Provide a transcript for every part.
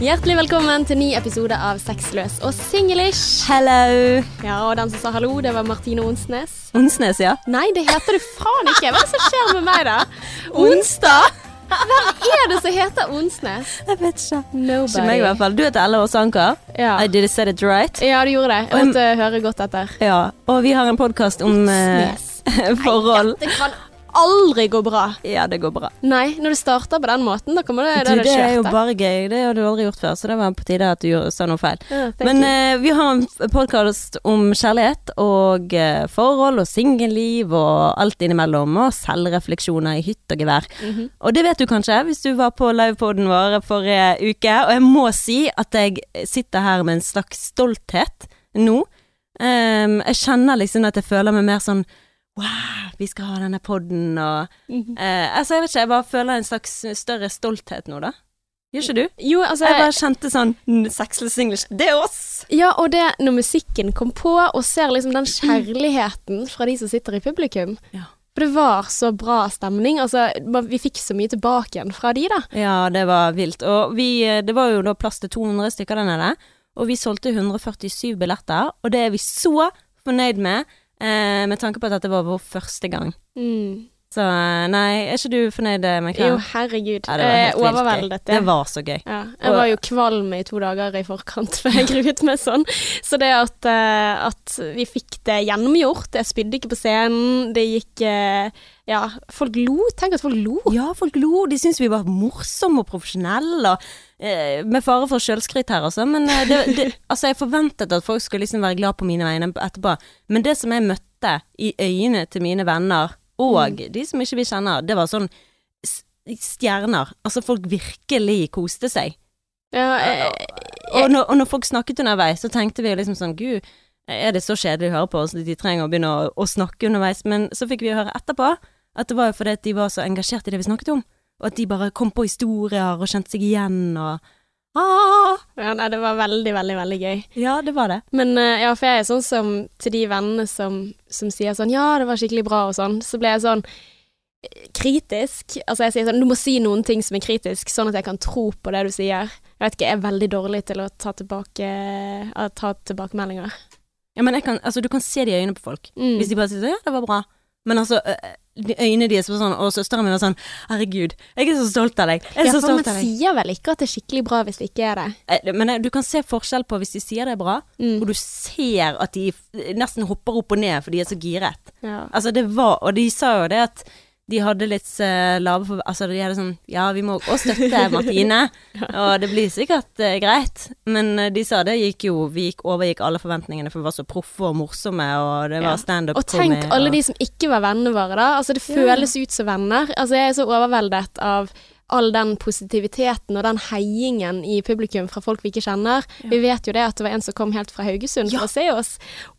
Hjertelig velkommen til ny episode av Sexløs og singlish. Hello! Ja, og den som sa hallo, det var Martine Onsnes. Onsnes, ja. Nei, det heter du faen ikke. Hva er det som skjer med meg, da? Onsdag? Hvem er det som heter Onsnes? Jeg vet ikke. Nobody. Ikke meg, i hvert fall. Du heter Ella Ås Anker. Ja. I did it said it right. ja, du gjorde det. Jeg måtte høre godt etter. Ja. Og vi har en podkast om eh, Snes. forhold. Det kan aldri gå bra. Ja, det går bra. Nei, når du starter på den måten, da kommer det, Du, det det er jo bare gøy. Det har du aldri gjort før, så det var på tide at du sa noe feil. Ja, Men eh, vi har en podkast om kjærlighet og eh, forhold og singelliv og alt innimellom, og selvrefleksjoner i hytt og gevær. Mhm. Og det vet du kanskje hvis du var på livepoden vår forrige uke, og jeg må si at jeg sitter her med en slags stolthet nå. Um, jeg kjenner liksom at jeg føler meg mer sånn Wow, vi skal ha denne podden og Mhm. eh, Altså, jeg vet ikke, jeg bare føler en slags større stolthet nå, da. Gjør ikke du? Jo, altså Jeg bare kjente sånn "Mm, Sexless English, det er oss! Ja, og det når musikken kom på, og ser liksom den kjærligheten fra de som sitter i publikum. Ja. For det var så bra stemning. Altså, vi fikk så mye tilbake igjen fra de, da. Ja, det var vilt. Og vi, eh, det var jo da plass til 200 stykker der nede, og vi solgte 147 billetter, og det er vi så fornøyd med, eh, med tanke på at dette var vår første gang. Så eh, nei, er ikke du fornøyd med med Jo, herregud. Ja, det var Eh, overveldet. Det var så gøy. Ja, jeg var jo kvalm i to dager i forkant for jeg gruet meg sånn. Så det at, eh, at vi fikk det gjennomgjort Jeg spydde ikke på scenen. Det gikk eh, Ja, folk lo. Tenk at folk lo. Ja, folk lo. De syntes vi var morsomme og profesjonelle, og eh, med fare for sjølskryt her, altså. Men eh, det, det, altså, jeg forventet at folk skulle liksom være glad på mine vegne etterpå. Men det som jeg møtte i øynene til mine venner, og de som ikke vi kjenner, det var sånn stjerner. Altså, folk virkelig koste seg. Ja, eh, Og når, og når folk snakket underveis, så tenkte vi liksom sånn Gud, er det så kjedelig å høre på? oss? de trenger å begynne å, å snakke underveis. Men så fikk vi høre etterpå at det var jo fordi at de var så engasjert i det vi snakket om. Og at de bare kom på historier og kjente seg igjen og ah, ja, nei, det var veldig, veldig, veldig gøy. Ja, det var det. Men eh, ja, for jeg er sånn som til de vennene som, som sier sånn Ja, det var skikkelig bra og sånn. Så ble jeg sånn eh, kritisk. Altså jeg sier sånn Du må si noen ting som er kritisk, sånn at jeg kan tro på det du sier. Jeg vet ikke, jeg er veldig dårlig til å ta tilbake å ta tilbakemeldinger. Ja, men jeg kan, altså, du kan se det i øynene på folk. Mm. Hvis de bare sier sånn, ja, det var bra. Men altså, øynene deres var sånn, og søsteren min var sånn Herregud, jeg er så stolt av deg. Jeg er ja, så stolt av deg. sier vel ikke at det er skikkelig bra hvis det ikke er det. Eh, Men eh, du kan se forskjell på hvis de sier det er bra, Mm. og du ser at de nesten hopper opp og ned fordi de er så giret. Ja. Altså det var, og de sa jo det at de hadde litt uh, lave for, Altså de hadde sånn Ja, vi må også støtte Martine, og det blir sikkert uh, greit. Men uh, de sa det gikk jo Vi gikk overgikk alle forventningene, for vi var så proffe og morsomme, og det Ja. standup Og tenk alle og- de som ikke var vennene våre, da. Altså, det Ja. føles ut som venner. Altså, jeg er så overveldet av all den positiviteten og den heiingen i publikum fra folk vi ikke kjenner. Vi vet jo det at det var en som kom helt fra Haugesund Ja. for å se oss.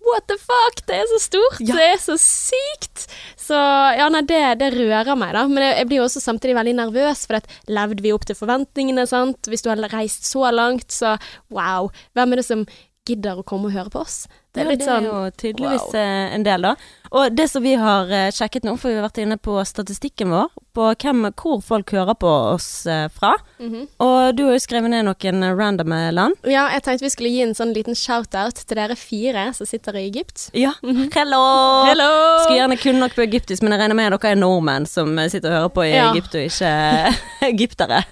What the fuck, det er så stort! Ja. Det er så sykt! Så ja, nei, det, det rører meg, da. Men jeg, jeg blir jo også samtidig veldig nervøs, for det, levde vi opp til forventningene, sant? Hvis du har reist så langt, så wow. Hvem er det som gidder å komme og høre på oss? Det er Ja, litt sånn jo tydeligvis wow. eh, en del, da. Og det som vi har eh, sjekket nå, for vi har vært inne på statistikken vår, på hvem, hvor folk hører på oss fra. fra. -hmm. Og du har jo skrevet ned noen eh, random land. Ja, jeg tenkte vi skulle gi en sånn liten shout-out til dere fire som sitter i Egypt. Ja. Hello! Hello! Skulle gjerne kunne nok på egyptisk, men jeg regner med dere er nordmenn som eh, sitter og hører på i Ja. Egypt, og ikke egyptere.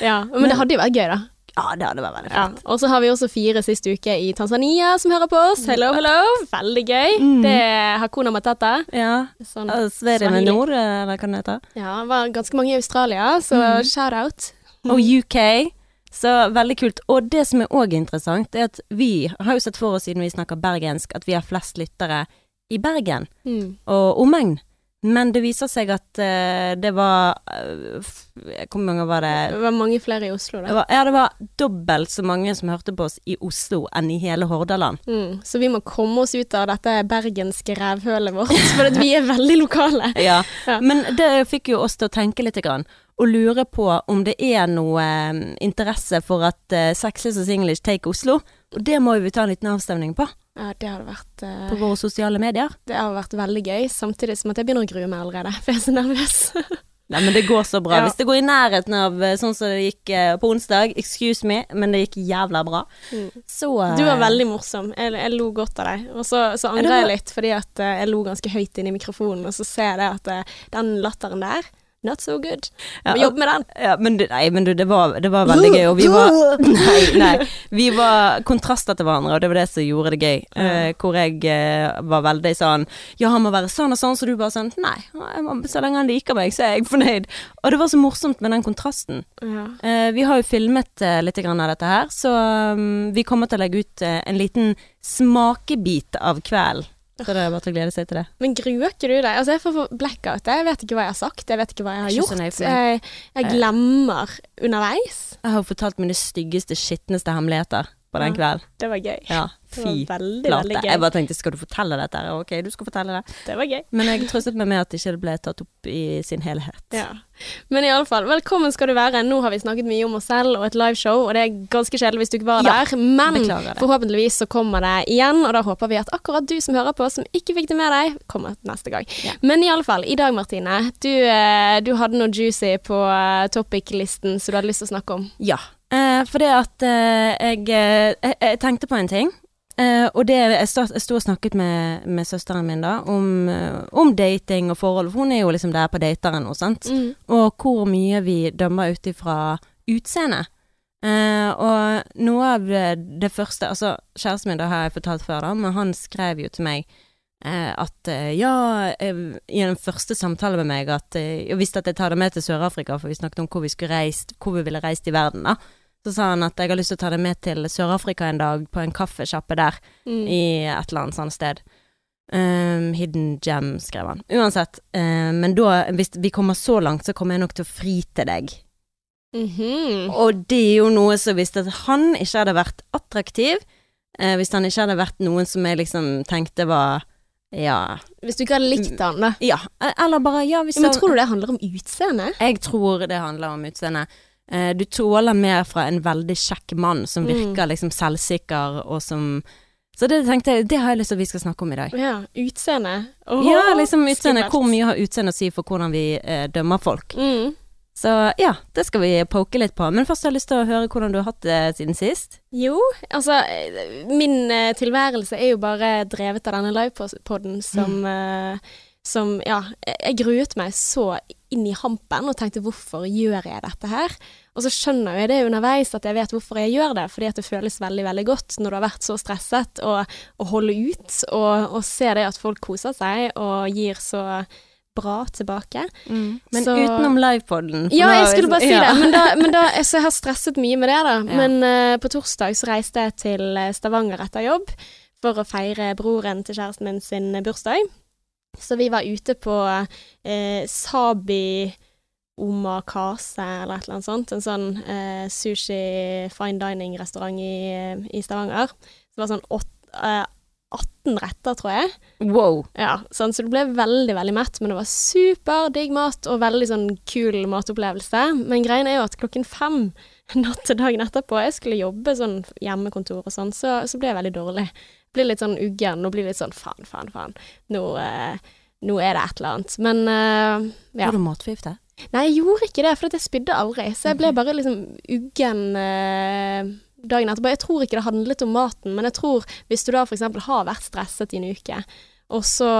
Ja, men det hadde jo vært gøy, da. Ja, det hadde vært veldig Ja. fint. Og så har vi også fire sist uke i Tanzania som hører på oss. Hello, hello! Veldig gøy. Mm. Det er Hakuna Matata. Ja. Sånn, ja. Sverige med nord, eller hva det heter. Ja, det var ganske mange i Australia, så Mm. shout-out. Og UK. Så veldig kult. Og det som er òg interessant, er at vi har jo sett for oss, siden vi snakker bergensk, at vi har flest lyttere i Bergen Mm. og omegn. Men det viser seg at uh, det var uh, Hvor mange var det? Det var mange flere i Oslo, det var, ja, det var dobbelt så mange som hørte på oss i Oslo enn i hele Hordaland. Mm. Så vi må komme oss ut av dette bergenske rævhølet vårt, for vi er veldig lokale. Ja. Ja. Men det fikk jo oss til å tenke litt grann, og lure på om det er noe eh, interesse for at uh, Sexless og Singlish take Oslo. Og det må vi ta en liten avstemning på, Ja, det hadde vært uh, på våre sosiale medier. Det har vært veldig gøy, samtidig som at jeg begynner å grue meg allerede, for jeg er så nervøs. Nei, men det går så bra. Ja. Hvis det går i nærheten av eh, sånn som det gikk uh, på onsdag, excuse me, men det gikk jævla bra. Så uh, Du var veldig morsom. Jeg, jeg lo godt av deg. Og så, så angrer jeg litt, fordi at jeg lo ganske høyt inn i mikrofonen, og så ser jeg det at den latteren der, not so good. Ja, jobb med den. Ja, men du, nei, men du, det var, det var veldig gøy, og vi var Nei, nei. Vi var kontraster til hverandre, og det var det som gjorde det gøy. Eh, hvor jeg eh, var veldig sånn Ja, han må være sånn og sånn, så du bare sånn Nei, så lenge han liker meg, så er jeg fornøyd. Og det var så morsomt med den kontrasten. Ja. Eh, vi har jo filmet eh, litt grann av dette her, så um, vi kommer til å legge ut eh, en liten smakebit av kvelden. Så det er bare til å glede seg til det. Men gruer ikke du deg? Altså, jeg får blackout. Jeg vet ikke hva jeg har sagt, jeg vet ikke hva jeg har gjort. Jeg, jeg glemmer underveis. Jeg har fortalt mine styggeste, skitneste hemmeligheter på den Ja. kvelden. Det var gøy. Ja, Det var veldig, plate. veldig Jeg bare tenkte, skal du fortelle dette? Ok, du skal fortelle det. Det var gøy. Men jeg trøstet meg med at ikke ble tatt opp i sin helhet. Ja. Men i alle fall, velkommen skal du være. Nå har vi snakket mye om oss selv og et liveshow, og det er ganske kjedelig hvis du ikke var Ja, der. Men forhåpentligvis så kommer det igjen, og da håper vi at akkurat du som hører på, som ikke fikk det med deg, kommer neste gang. Ja. Men i alle fall, i dag Martine, du, eh, du hadde noe juicy på eh, topic-listen som du hadde lyst til å snakke om. Ja, eh, for det at eh, jeg, eh, jeg, jeg tenkte på en ting. Og det, jeg sto og snakket med, med søsteren min da om, om dating og forhold. For hun er jo liksom der på dateren nå, sånt. Mm. Og hvor mye vi dømmer ut ifra utseende. Uh, og noe av det, første Altså, kjæresten min, det har jeg fortalt før, da, men han skrev jo til meg uh, at uh, ja, i den første samtalen med meg at Jeg visste at jeg tar det med til Sør-Afrika, for vi snakket om hvor vi skulle reist, hvor vi ville reist i verden, da. Så sa han at jeg har lyst til å ta deg med til Sør-Afrika en dag, på en kaffesjappe der, Mm. i et eller annet sånt sted. Um, hidden Gem, skrev han. Uansett, Um, men da, hvis vi kommer så langt, så kommer jeg nok til å fri til deg. Mhm. Og det er jo noe som hvis han ikke hadde vært attraktiv, uh, hvis han ikke hadde vært noen som jeg liksom tenkte var ja, Hvis du ikke hadde likt han, da. ja, eller bare ja, hvis Ja, men tror du det handler om utseende? Jeg tror det handler om utseende. Eh, du tåler mer fra en veldig kjekk mann som Mm. virker liksom selvsikker og som Så det tenkte jeg, det har jeg lyst til at vi skal snakke om i dag. Ja, utseende. Oho, Ja, liksom utseende. Hvor mye har utseende å si for hvordan vi eh, dømmer folk? Mm. Så ja, det skal vi poke litt på. Men først har jeg lyst til å høre hvordan du har hatt det siden sist. Jo, altså eh, Min eh, tilværelse er jo bare drevet av denne livepodden som eh, Som Ja, jeg gruet meg så inn i hampen og tenkte hvorfor gjør jeg dette her? Og så skjønner jeg det underveis at jeg vet hvorfor jeg gjør det, fordi at det føles veldig, veldig godt når du har vært så stresset, å holde ut og, og se det at folk koser seg og gir så bra tilbake. Men Så- utenom livepoden. Ja, jeg skulle bare si ja. det. Men, da, men da, så jeg har stresset mye med det, da. Ja. Men uh, på torsdag så reiste jeg til eh, Stavanger etter jobb for å feire broren til kjæresten min sin bursdag. Så vi var ute på eh, Sabi Omakase eller et eller annet sånt. En sånn eh, sushi fine dining-restaurant i, i Stavanger. Så det var sånn åt, eh, 18 retter, tror jeg. Wow. Ja, sånn, så du ble veldig, veldig mett, men det var super digg mat og veldig sånn kul matopplevelse. Men greien er jo at klokken fem natt til dagen etterpå, jeg skulle jobbe sånn hjemmekontor og sånn, så, så ble jeg veldig dårlig. Blir litt sånn uggen og blir litt sånn faen, faen, faen. Nå, eh, nå er det et eller annet. Men eh, ja. Var du matforgiftet? Nei, jeg gjorde ikke det, for jeg spydde aldri. Så jeg ble bare liksom uggen eh, dagen etterpå. Jeg tror ikke det handlet om maten, men jeg tror hvis du da eksempel har vært stresset i en uke, og så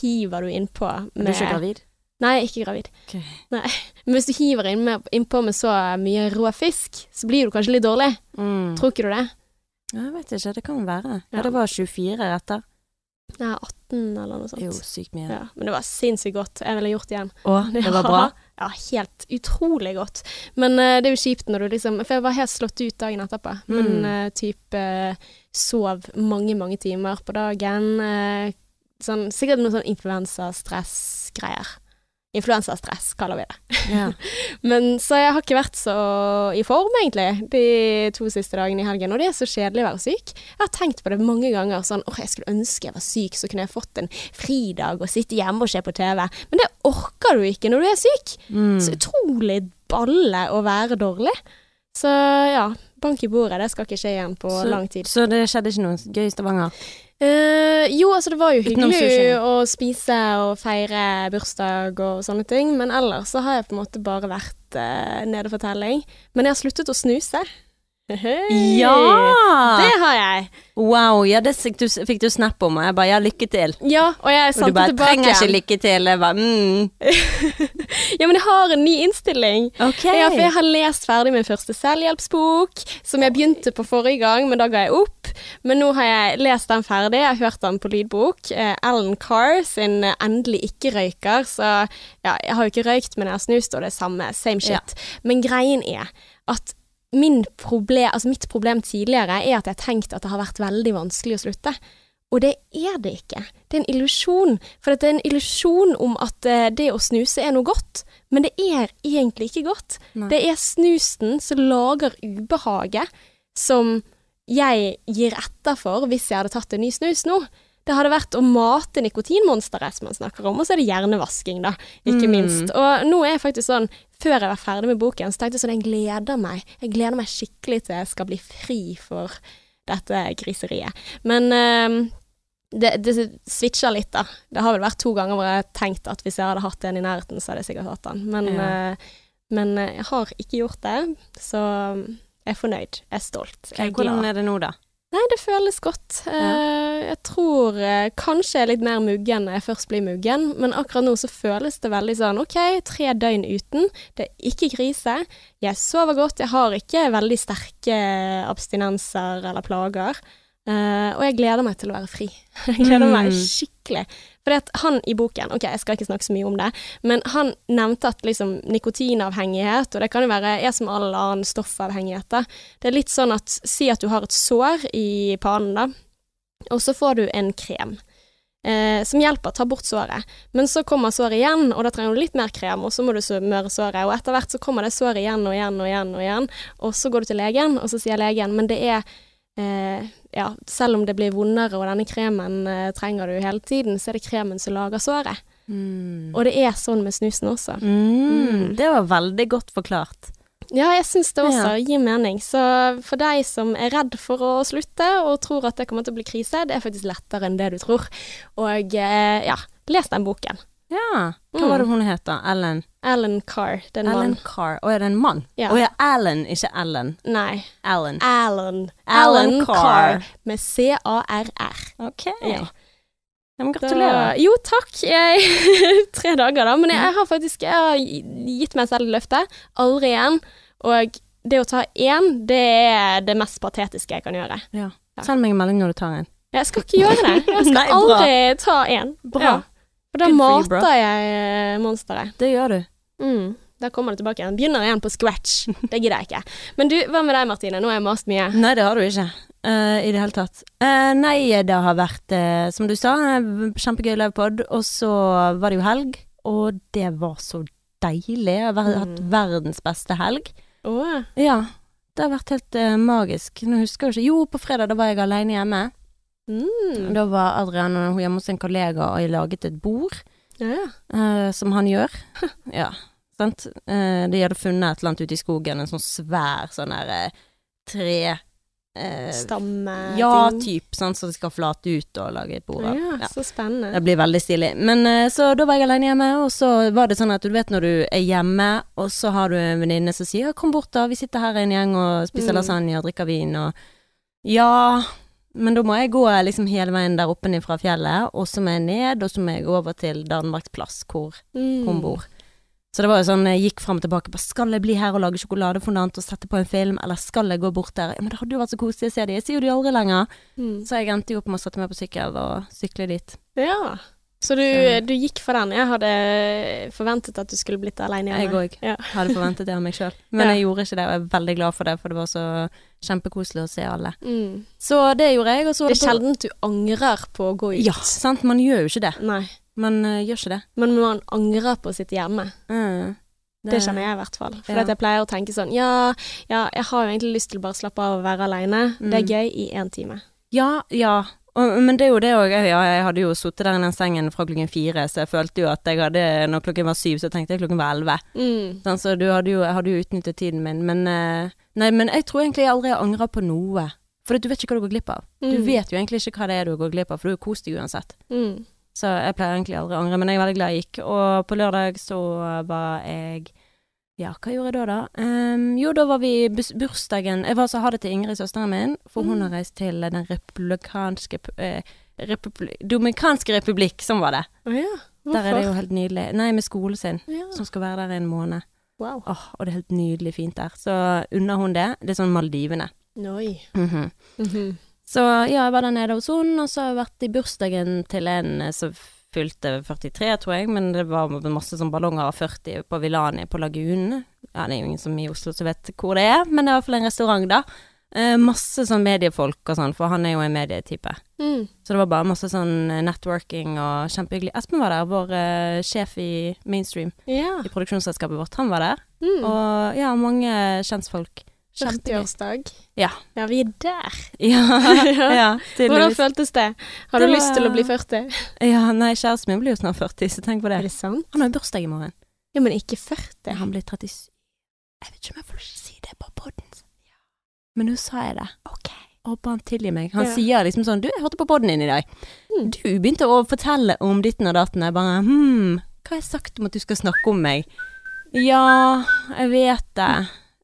hiver du innpå Er du ikke gravid? Nei, ikke gravid. Okay. Nei. Men hvis du hiver inn med- innpå med så mye rå fisk, så blir du kanskje litt dårlig. Mm. Tror ikke du det? Jeg vet ikke, det kan være. Ja, Ja. det var 24 retter. Nei, 18 eller noe sånt. Jo, sykt mye. Ja, men det var sinnssykt godt. Jeg ville gjort det igjen. Å, det var bra? Ja, helt utrolig godt. Men uh, det er jo kjipt når du liksom For jeg var helt slått ut dagen etterpå. Men Mm. uh, type uh, sov mange, mange timer på dagen. Uh, sånn, sikkert noe sånn influensastress-greier. Influensastress, kaller vi det. Ja. Men så jeg har ikke vært så i form, egentlig, de to siste dagene i helgen. Og det er så kjedelig å være syk. Jeg har tenkt på det mange ganger. Sånn åh, jeg skulle ønske jeg var syk, så kunne jeg fått en fridag og sitte hjemme og se på TV. Men det orker du ikke når du er syk. Mm. Så utrolig balle å være dårlig. Så ja, bank i bordet. Det skal ikke skje igjen på Så- lang tid. Så det skjedde ikke noe gøy i Stavanger? Eh, jo, altså det var jo hyggelig å spise og feire bursdag og sånne ting, men ellers så har jeg på en måte bare vært uh, nede for telling. Men jeg har sluttet å snuse. Hei. Ja! Det har jeg. Wow, ja, det fikk du, fikk du snap om, og jeg bare ja, lykke til. Ja, og jeg Og du bare tilbake trenger ikke lykke til. Jeg bare mm, Ja, men jeg har en ny innstilling. Okay. Ja, for jeg har lest ferdig min første selvhjelpsbok, som jeg begynte på forrige gang, men da ga jeg opp. Men nå har jeg lest den ferdig, jeg har hørt den på lydbok. Ellen Alan Carr sin eh, 'Endelig ikke-røyker', så ja, jeg har jo ikke røykt, men jeg har snust, og det er samme, same shit. Men greien er at problem, altså mitt problem tidligere er at jeg har tenkt at det har vært veldig vanskelig å slutte. Og det er det ikke. Det er en illusjon. For det er en illusjon om at eh, det å snuse er noe godt, men det er egentlig ikke godt. Nei. Det er snusen som lager ubehaget som jeg gir etter for hvis jeg hadde tatt en ny snus nå. Det hadde vært å mate nikotinmonsteret som man snakker om, og så er det hjernevasking, da, ikke Mm. minst. Og nå er jeg faktisk sånn, før jeg var ferdig med boken, så tenkte jeg sånn, jeg gleder meg. Jeg gleder meg skikkelig til jeg skal bli fri for dette griseriet. Men ehm, det, det switcher litt, da. Det har vel vært to ganger hvor jeg har tenkt at hvis jeg hadde hatt en i nærheten, så hadde jeg sikkert hatt den. Men, Ja. eh, men jeg har ikke gjort det, så jeg er fornøyd. Jeg er stolt. Jeg er Hvordan er det nå, da? Nei, det føles godt. Ja. jeg tror eh, kanskje jeg er litt mer muggen når jeg først blir muggen, men akkurat nå så føles det veldig sånn OK, tre døgn uten. Det er ikke krise. Jeg sover godt. Jeg har ikke veldig sterke abstinenser eller plager. Eh, og jeg gleder meg til å være fri. Jeg gleder meg Mm. skikkelig. At han i boken, ok, jeg skal ikke snakke så mye om det, men han nevnte at liksom nikotinavhengighet, og det kan jo være er som all annen stoffavhengighet, da. Det er litt sånn at si at du har et sår i pannen, da, og så får du en krem. Eh, som hjelper ta bort såret. Men så kommer såret igjen, og da trenger du litt mer krem, og så må du smøre såret. Og etter hvert så kommer det såret igjen og igjen og igjen og igjen, og så går du til legen, og så sier legen men det er eh, ja, selv om det blir vondere, og denne kremen eh, trenger du hele tiden, så er det kremen som lager såret. Mm. Og det er sånn med snusen også. Mm. Det var veldig godt forklart. Ja, jeg syns det også Ja. gir mening. Så for deg som er redd for å slutte, og tror at det kommer til å bli krise, det er faktisk lettere enn det du tror. Og eh, ja, les den boken. Ja. Hva Mm. var det hun het da? Ellen? Ellen Carr, den Ellen mann. Carr. Å, er det en mann? Ja. Å ja, Alan, ikke Ellen. Nei, Alan. Alan. Alan Carr. Med C-A-R-R. Ok. Ja. Ja, men Da, gratulerer. jo, takk. Jeg, tre dager, da. Men jeg, jeg har faktisk jeg har gitt meg selv løftet. løfte. Aldri igjen. Og det å ta én, det er det mest patetiske jeg kan gjøre. Ja. Send meg en melding når du tar en. Jeg skal ikke gjøre det. Jeg skal Nei, aldri ta én. Bra. Ja. For da mater you, jeg eh, monsteret. Det gjør du. Mm. Da kommer det tilbake igjen. Begynner igjen på scratch. Det gidder jeg ikke. Men du, hva med deg, Martine? Nå har jeg mast mye. Nei, det har du ikke. Uh, I det hele tatt. Uh, nei, det har vært, uh, som du sa, kjempegøy livepod. Og så var det jo helg, og det var så deilig. Jeg har hatt Mm. verdens beste helg. Åh. Ja. Det har vært helt magisk. Nå husker jeg ikke Jo, på fredag da var jeg alene hjemme. Mm. Da var Adrian hun hjemme hos en kollega og jeg laget et bord, Ja, eh, som han gjør. Ja, sant. Uh, de hadde funnet et eller annet ute i skogen, en sånn svær sånn der eh, tre eh, Stamme Ja, type, typ, sånn så de skal flate ut og lage et bord av. Ja, Ja. så spennende. Det blir veldig stilig. Men eh, så da var jeg alene hjemme, og så var det sånn at du vet når du er hjemme, og så har du en venninne som sier 'kom bort da, vi sitter her en gjeng og spiser Mm. lasagne og drikker vin', og ja men da må jeg gå liksom hele veien der oppe fra fjellet, og så må jeg ned, og så må jeg gå over til Danmarks plass, hvor Mm. hun bor. Så det var jo sånn, jeg gikk frem og tilbake på skal jeg bli her og lage sjokoladefondant og sette på en film, eller skal jeg gå bort der? Ja, men det hadde jo vært så koselig å se de, jeg sier jo de aldri lenger. Mm. Så jeg endte jo opp med å sette meg på sykkel og sykle dit. Ja. Så du, du gikk for den. Jeg hadde forventet at du skulle blitt alene Jeg hjemme. òg. Ja. Hadde forventet det av meg sjøl. Men Ja. jeg gjorde ikke det, og jeg er veldig glad for det, for det var så kjempekoselig å se alle. Mm. Så det gjorde jeg, Det det er sjelden du angrer på å gå ut. Ja, sant. Man gjør jo ikke det. Nei. Man uh, gjør ikke det. Men man angrer på å sitte hjemme. Mm. Det kjenner jeg i hvert fall. For Ja. jeg pleier å tenke sånn ja, ja, jeg har jo egentlig lyst til å bare slappe av og være aleine. Det er Mm. gøy i én time. Ja, ja. Og, men det er jo det òg. Ja, jeg hadde jo sittet der i den sengen fra klokken fire, så jeg følte jo at jeg hadde Når klokken var syv, så tenkte jeg klokken var elleve. Mm. Sånn, så du hadde jo, jeg hadde jo utnyttet tiden min. Men, eh, nei, men jeg tror egentlig jeg aldri har angra på noe. For du vet ikke hva du går glipp av. Du Mm. vet jo egentlig ikke hva det er du går glipp av, for du har kost deg uansett. Mm. Så jeg pleier egentlig aldri å angre, men jeg er veldig glad jeg gikk. Og på lørdag så var jeg Ja, hva gjorde jeg da, da? Um, jo, da var vi i bursdagen Jeg var så ha det til Ingrid, søsteren min, for hun Mm. har reist til den republikanske eh, republi Dominikanske republikk, sånn var det. Oh, ja. Der er det jo helt nydelig. Nei, med skolen sin, Ja. som skal være der i en måned. Wow. Oh, og det er helt nydelig fint der. Så unner hun det. Det er sånn Maldivene. Noi. Mm -hmm. Mm -hmm. Så ja, jeg var der nede hos henne, og så har jeg vært i bursdagen til en eh, som fylte 43, tror jeg, men det var masse sånn ballonger av 40 på Villani på Lagunen. Ja, det er jo ingen som i Oslo som vet hvor det er, men det er i hvert fall en restaurant, da. Eh, masse sånn mediefolk og sånn, for han er jo en medietype. Mm. Så det var bare masse sånn networking og kjempehyggelig. Espen var der, vår eh, sjef i Mainstream, yeah. i produksjonsselskapet vårt. Han var der. Mm. Og ja, mange kjentfolk. Kjempegøy. 40-årsdag. Ja. Ja, vi er der. Ja, ja, Hvordan føltes det? Har Det du var- lyst til å bli 40? Ja, nei, kjæresten min blir jo snart 40, så tenk på det. Er det. sant? Han har jo bursdag i morgen. Ja, men ikke 40. Han blir 37. Jeg vet ikke om jeg får si det på podden. Men nå sa jeg det. Ok. Håper han tilgir meg. Han sier liksom sånn Du, jeg hørte på podden din i dag. Mm. Du begynte å fortelle om ditten og datten. Jeg bare Hm, hva har jeg sagt om at du skal snakke om meg? Ja, jeg vet det.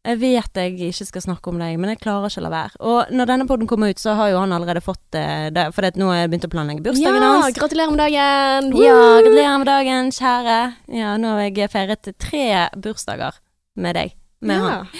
Jeg vet jeg ikke skal snakke om deg, men jeg klarer ikke å la være. Og når denne podden kommer ut, så har jo han allerede fått eh, det, for nå har jeg begynt å planlegge bursdagen Ja, hans. gratulerer med dagen! Ja, gratulerer med dagen, kjære. Ja, nå har jeg feiret tre bursdager med deg. Med han.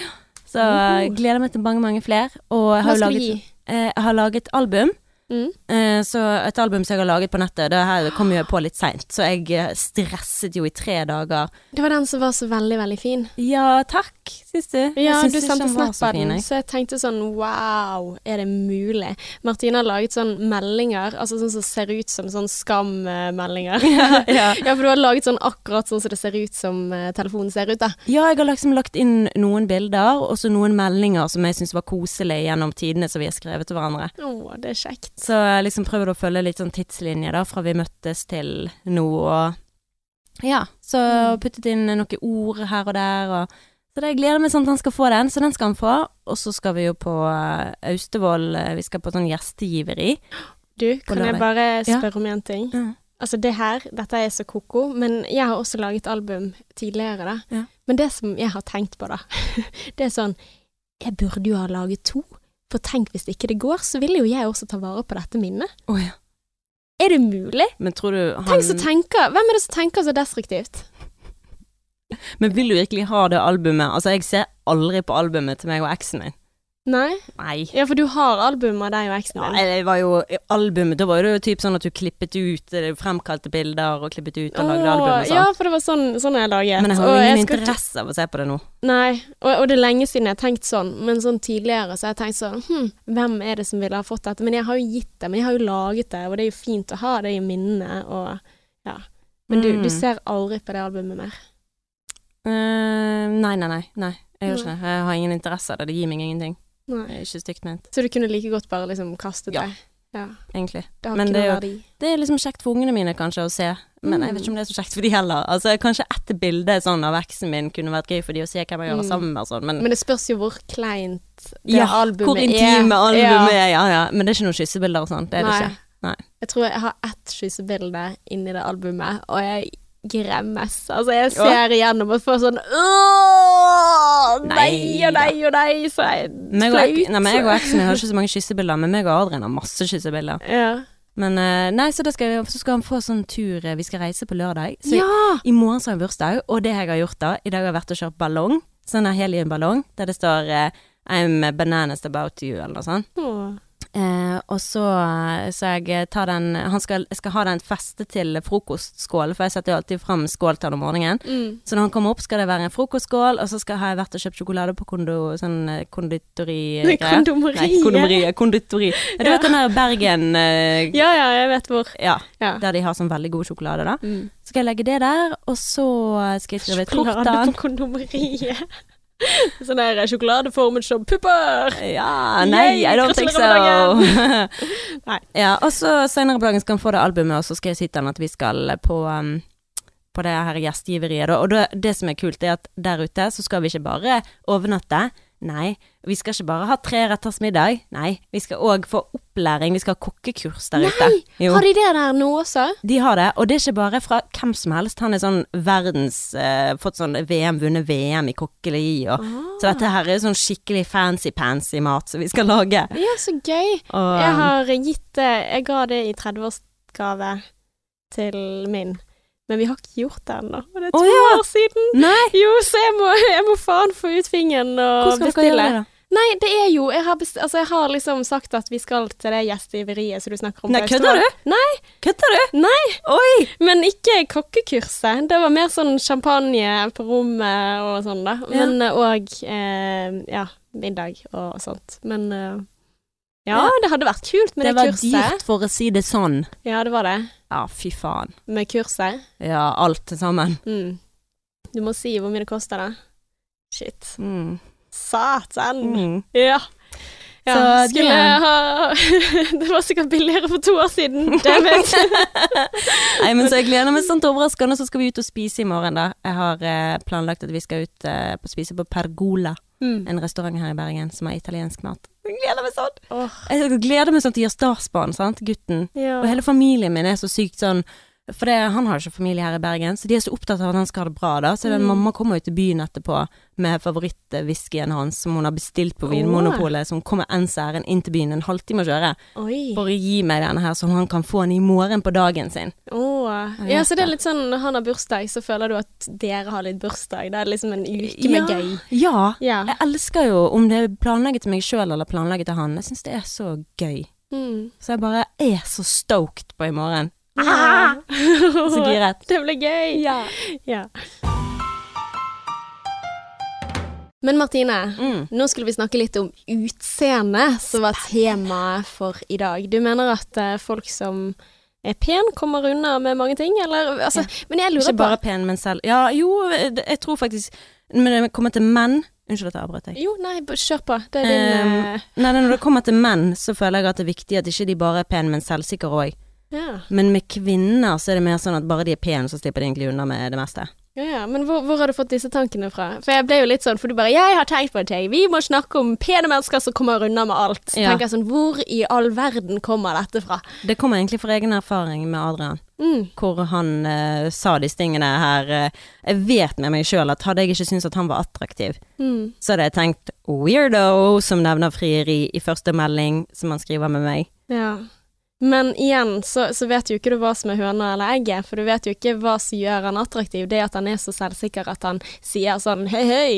Så jeg gleder meg til mange, mange flere. Og jeg har, laget, eh, jeg har laget album. Mm. Eh, så et album som jeg har laget på nettet, det her kom jo på litt seint, så jeg eh, stresset jo i tre dager. Det var den som var så veldig, veldig fin. Ja, takk, syns du? Ja, syns du sendte snap av den, så jeg tenkte sånn wow, er det mulig? Martine har laget sånn meldinger, altså sånn som ser ut som sånn skam-meldinger. Ja, ja. ja, for du har laget sånn akkurat sånn som det ser ut som eh, telefonen ser ut, da. ja, jeg har liksom lagt inn noen bilder, og så noen meldinger som jeg syns var koselige gjennom tidene som vi har skrevet til hverandre. Å, det er kjekt. Så jeg liksom prøvd å følge litt sånn tidslinje da, fra vi møttes til nå, og ja, så Mm. puttet inn noen ord her og der, og så det jeg gleder meg sånn at han skal få den, så den skal han få. Og så skal vi jo på eh, Austevoll, eh, vi skal på sånn gjestegiveri. Du, kan jeg bare bare Ja. spørre om en ting? Ja. Altså det her, dette er så koko, men jeg har også laget album tidligere, da. Ja. Men det som jeg har tenkt på, da, det er sånn Jeg burde jo ha laget to. For tenk hvis ikke det går, så vil jo jeg også ta vare på dette minnet. Oh, ja. Er det mulig? Men tror du han Tenk så tenker, Hvem er det som tenker så destruktivt? Men vil du virkelig ha det albumet? Altså, jeg ser aldri på albumet til meg og eksen min. Nei? Nei. Ja, for du har albumet av deg og eksen Ja, din. det var jo albumet, da var det jo typ sånn at du klippet ut fremkalte bilder og klippet ut og lagde album og sånn. Ja, for det var sånn, sånn jeg laget. Men jeg har jo ingen interesse av å se på det nå. Nei, og, og det er lenge siden jeg har tenkt sånn, men sånn tidligere så har jeg tenkt sånn hm, hvem er det som ville ha fått dette? Men jeg har jo gitt det, men jeg har jo laget det, og det er jo fint å ha det i minnene, og ja. Men du, Mm. du ser aldri på det albumet mer. Uh, nei, nei, nei. nei. Jeg gjør ikke det. Jeg har ingen interesse av det. Det gir meg ingenting. Nei. Det er ikke stygt ment, Så du kunne like godt bare liksom kastet Ja. det? Ja. egentlig. Det har Men ikke det er jo-. Det er liksom kjekt for ungene mine kanskje å se, men jeg vet ikke om det er så kjekt for de heller. Altså, kanskje ett bilde sånn av eksen min kunne vært gøy for de å se hvem jeg gjør Mm. sammen med sånn, men, Men det spørs jo hvor kleint det ja, albumet hvor er. intime albumet Ja. er, ja ja. Men det er ikke noen kyssebilder og sånn, det er det ikke. Nei. Jeg tror jeg har ett kyssebilde inni det albumet, og jeg gremmes. Altså, jeg ser igjennom og får sånn Åh, nei og nei og nei, så Meg flaut. nei, men jeg og eksen min har ikke så mange kyssebilder, men meg og Adrian har masse kyssebilder. Ja. Men eh, nei, så, skal skal, så skal han få sånn tur eh, Vi skal reise på lørdag. Så ja! I morgen så har jeg bursdag, og det jeg har gjort da I dag har jeg vært og kjørt ballong. Sånn en heliumballong der det står eh, I'm bananas about you, eller noe sånt. Åh. Eh, og så, skal jeg ta den Han skal, jeg skal ha den feste til frokostskål, for jeg setter jo alltid fram skål til han om morgenen. Mm. Så når han kommer opp, skal det være en frokostskål, og så skal, har jeg vært og kjøpt sjokolade på kondo, sånn eh, konditori Kondomeriet. Nei, kondomeriet. Konditori. Ja, du vet den der Bergen eh, Ja, ja, jeg vet hvor. Ja, Ja. der de har sånn veldig god sjokolade, da. Mm. Så skal jeg legge det der, og så skal jeg skrive til Sjokolade på kondomeriet. sånn der sjokoladeformet som pupper. Ja, nei, Yay, I don't think so. Nei. Ja, og så senere på dagen skal han få det albumet, og så skal jeg si til han at vi skal på um, på det her gjestgiveriet. Og det, det som er kult, er at der ute så skal vi ikke bare overnatte. Nei, vi skal ikke bare ha treretters middag. Nei, vi skal òg få opplæring. Vi skal ha kokkekurs der ute. Nei! Har de det der nå også? De har det, og det er ikke bare fra hvem som helst. Han er sånn verdens eh, Fått sånn VM, vunnet VM i kokkeli og Ah. Så dette her er sånn skikkelig fancy-pansy mat som vi skal lage. Ja, så gøy. Og, Jeg har gitt det Jeg ga det i 30-årsgave til min, men vi har ikke gjort det ennå. Og det er to oh, ja. år siden. Nei, Jo, så jeg må, jeg må faen få ut fingeren og hvor skal dere bestille. gjøre det? Nei, det er jo jeg har, best, altså, jeg har liksom sagt at vi skal til det gjestgiveriet som du snakker om. Nei, kødder du? Nei, Kødder du? nei, Oi! men ikke kokkekurset. Det var mer sånn champagne på rommet og sånn, da. Ja. Men òg eh, ja, middag og sånt. Men eh, ja, Ja. det hadde vært kult med Det det, var dyrt, for å si det sånn. Ja, det var det. Ja, fy faen. Med kurset. Ja, alt til sammen. Mm. Du må si hvor mye det koster, da. Shit. Mm. Satan. Mm. Ja. Ja, Så skulle det- ha Det var sikkert billigere for to år siden. dammit. Nei, men så jeg gleder meg sånn til overraskende, så skal vi ut og spise i morgen, da. Jeg har eh, planlagt at vi skal ut eh, på spise på Pergola, Mm. en restaurant her i Bergen som har italiensk mat. Jeg gleder meg sånn! Oh. Jeg gleder meg sånn til starsbarn, sant, gutten. ja. Og hele familien min er så sykt sånn For det, han har ikke familie her i Bergen, så de er så opptatt av at han skal ha det bra, da. Så den Mm. mamma kommer jo til byen etterpå med favorittwhiskyen hans som hun har bestilt på Vinmonopolet, som kommer ens ærend inn til byen en halvtime å kjøre, Oi. for å gi meg denne her, så han kan få den i morgen på dagen sin. Åh. Ja, så det er litt sånn når han har bursdag, så føler du at dere har litt bursdag. Det er liksom en uke med Ja. gøy. Ja. Ja. Jeg elsker jo om det er planlegget til meg sjøl eller planlegget til han. Jeg syns det er så gøy. Mm. Så jeg bare er så stoked på i morgen. Ah! Så giret. Det blir gøy. Ja. Ja. Men Martine, Mm. nå skulle vi snakke litt om utseende, som var temaet for i dag. Du mener at eh, folk som er pen, kommer unna med mange ting, eller altså Men jeg lurer Ikke bare pen, men selv Ja, jo, jeg tror faktisk Når det kommer til menn Unnskyld at jeg avbrøt deg. Jo, nei, kjør på. Det er din Um, Nei, når det kommer til menn, så føler jeg at det er viktig at ikke de bare er pene, men selvsikre òg. ja. Men med kvinner så er det mer sånn at bare de er pene, så slipper de egentlig unna med det meste. Ja, ja, men hvor, hvor har du fått disse tankene fra? For jeg ble jo litt sånn, for du bare 'Jeg har tenkt på en ting. Vi må snakke om pene mennesker som kommer unna med alt'. Ja. tenker jeg sånn Hvor i all verden kommer dette fra? Det kommer egentlig fra egen erfaring med Adrian, Mm. hvor han eh, sa disse tingene her. eh, jeg vet med meg sjøl at hadde jeg ikke syntes at han var attraktiv, Mm. så hadde jeg tenkt weirdo, som nevner frieri i første melding som han skriver med meg. Ja. Men igjen så, så vet jo ikke du hva som er høna eller egget, for du vet jo ikke hva som gjør han attraktiv. Det at han er så selvsikker at han sier sånn hei, hei,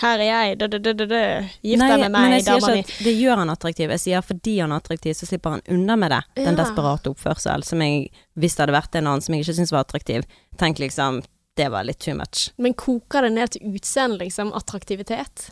her er jeg, dø, dø, dø, dø, gift deg med meg, dama mi. det gjør han attraktiv. Jeg sier fordi han er attraktiv, så slipper han unna med det. Den Ja. desperate oppførsel som jeg, hvis det hadde vært en annen som jeg ikke syntes var attraktiv, tenk liksom det var litt too much. Men koker det ned til utseende, liksom? Attraktivitet?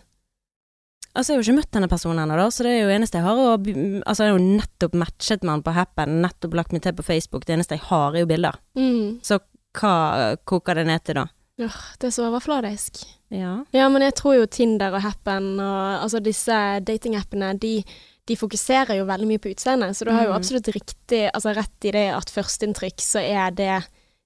Altså, jeg har jo ikke møtt denne personen ennå, så det er jo eneste jeg har Og, Altså, jeg har jo nettopp matchet med han på Happen, nettopp lagt meg til på Facebook. Det eneste jeg har, er jo bilder. Mm. Så hva koker det ned til, da? Åh, det er så overfladisk. Ja. Ja, men jeg tror jo Tinder og Happen og altså disse datingappene, de, de fokuserer jo veldig mye på utseendet, så du har jo Mhm. absolutt riktig, altså rett i det at førsteinntrykk så er det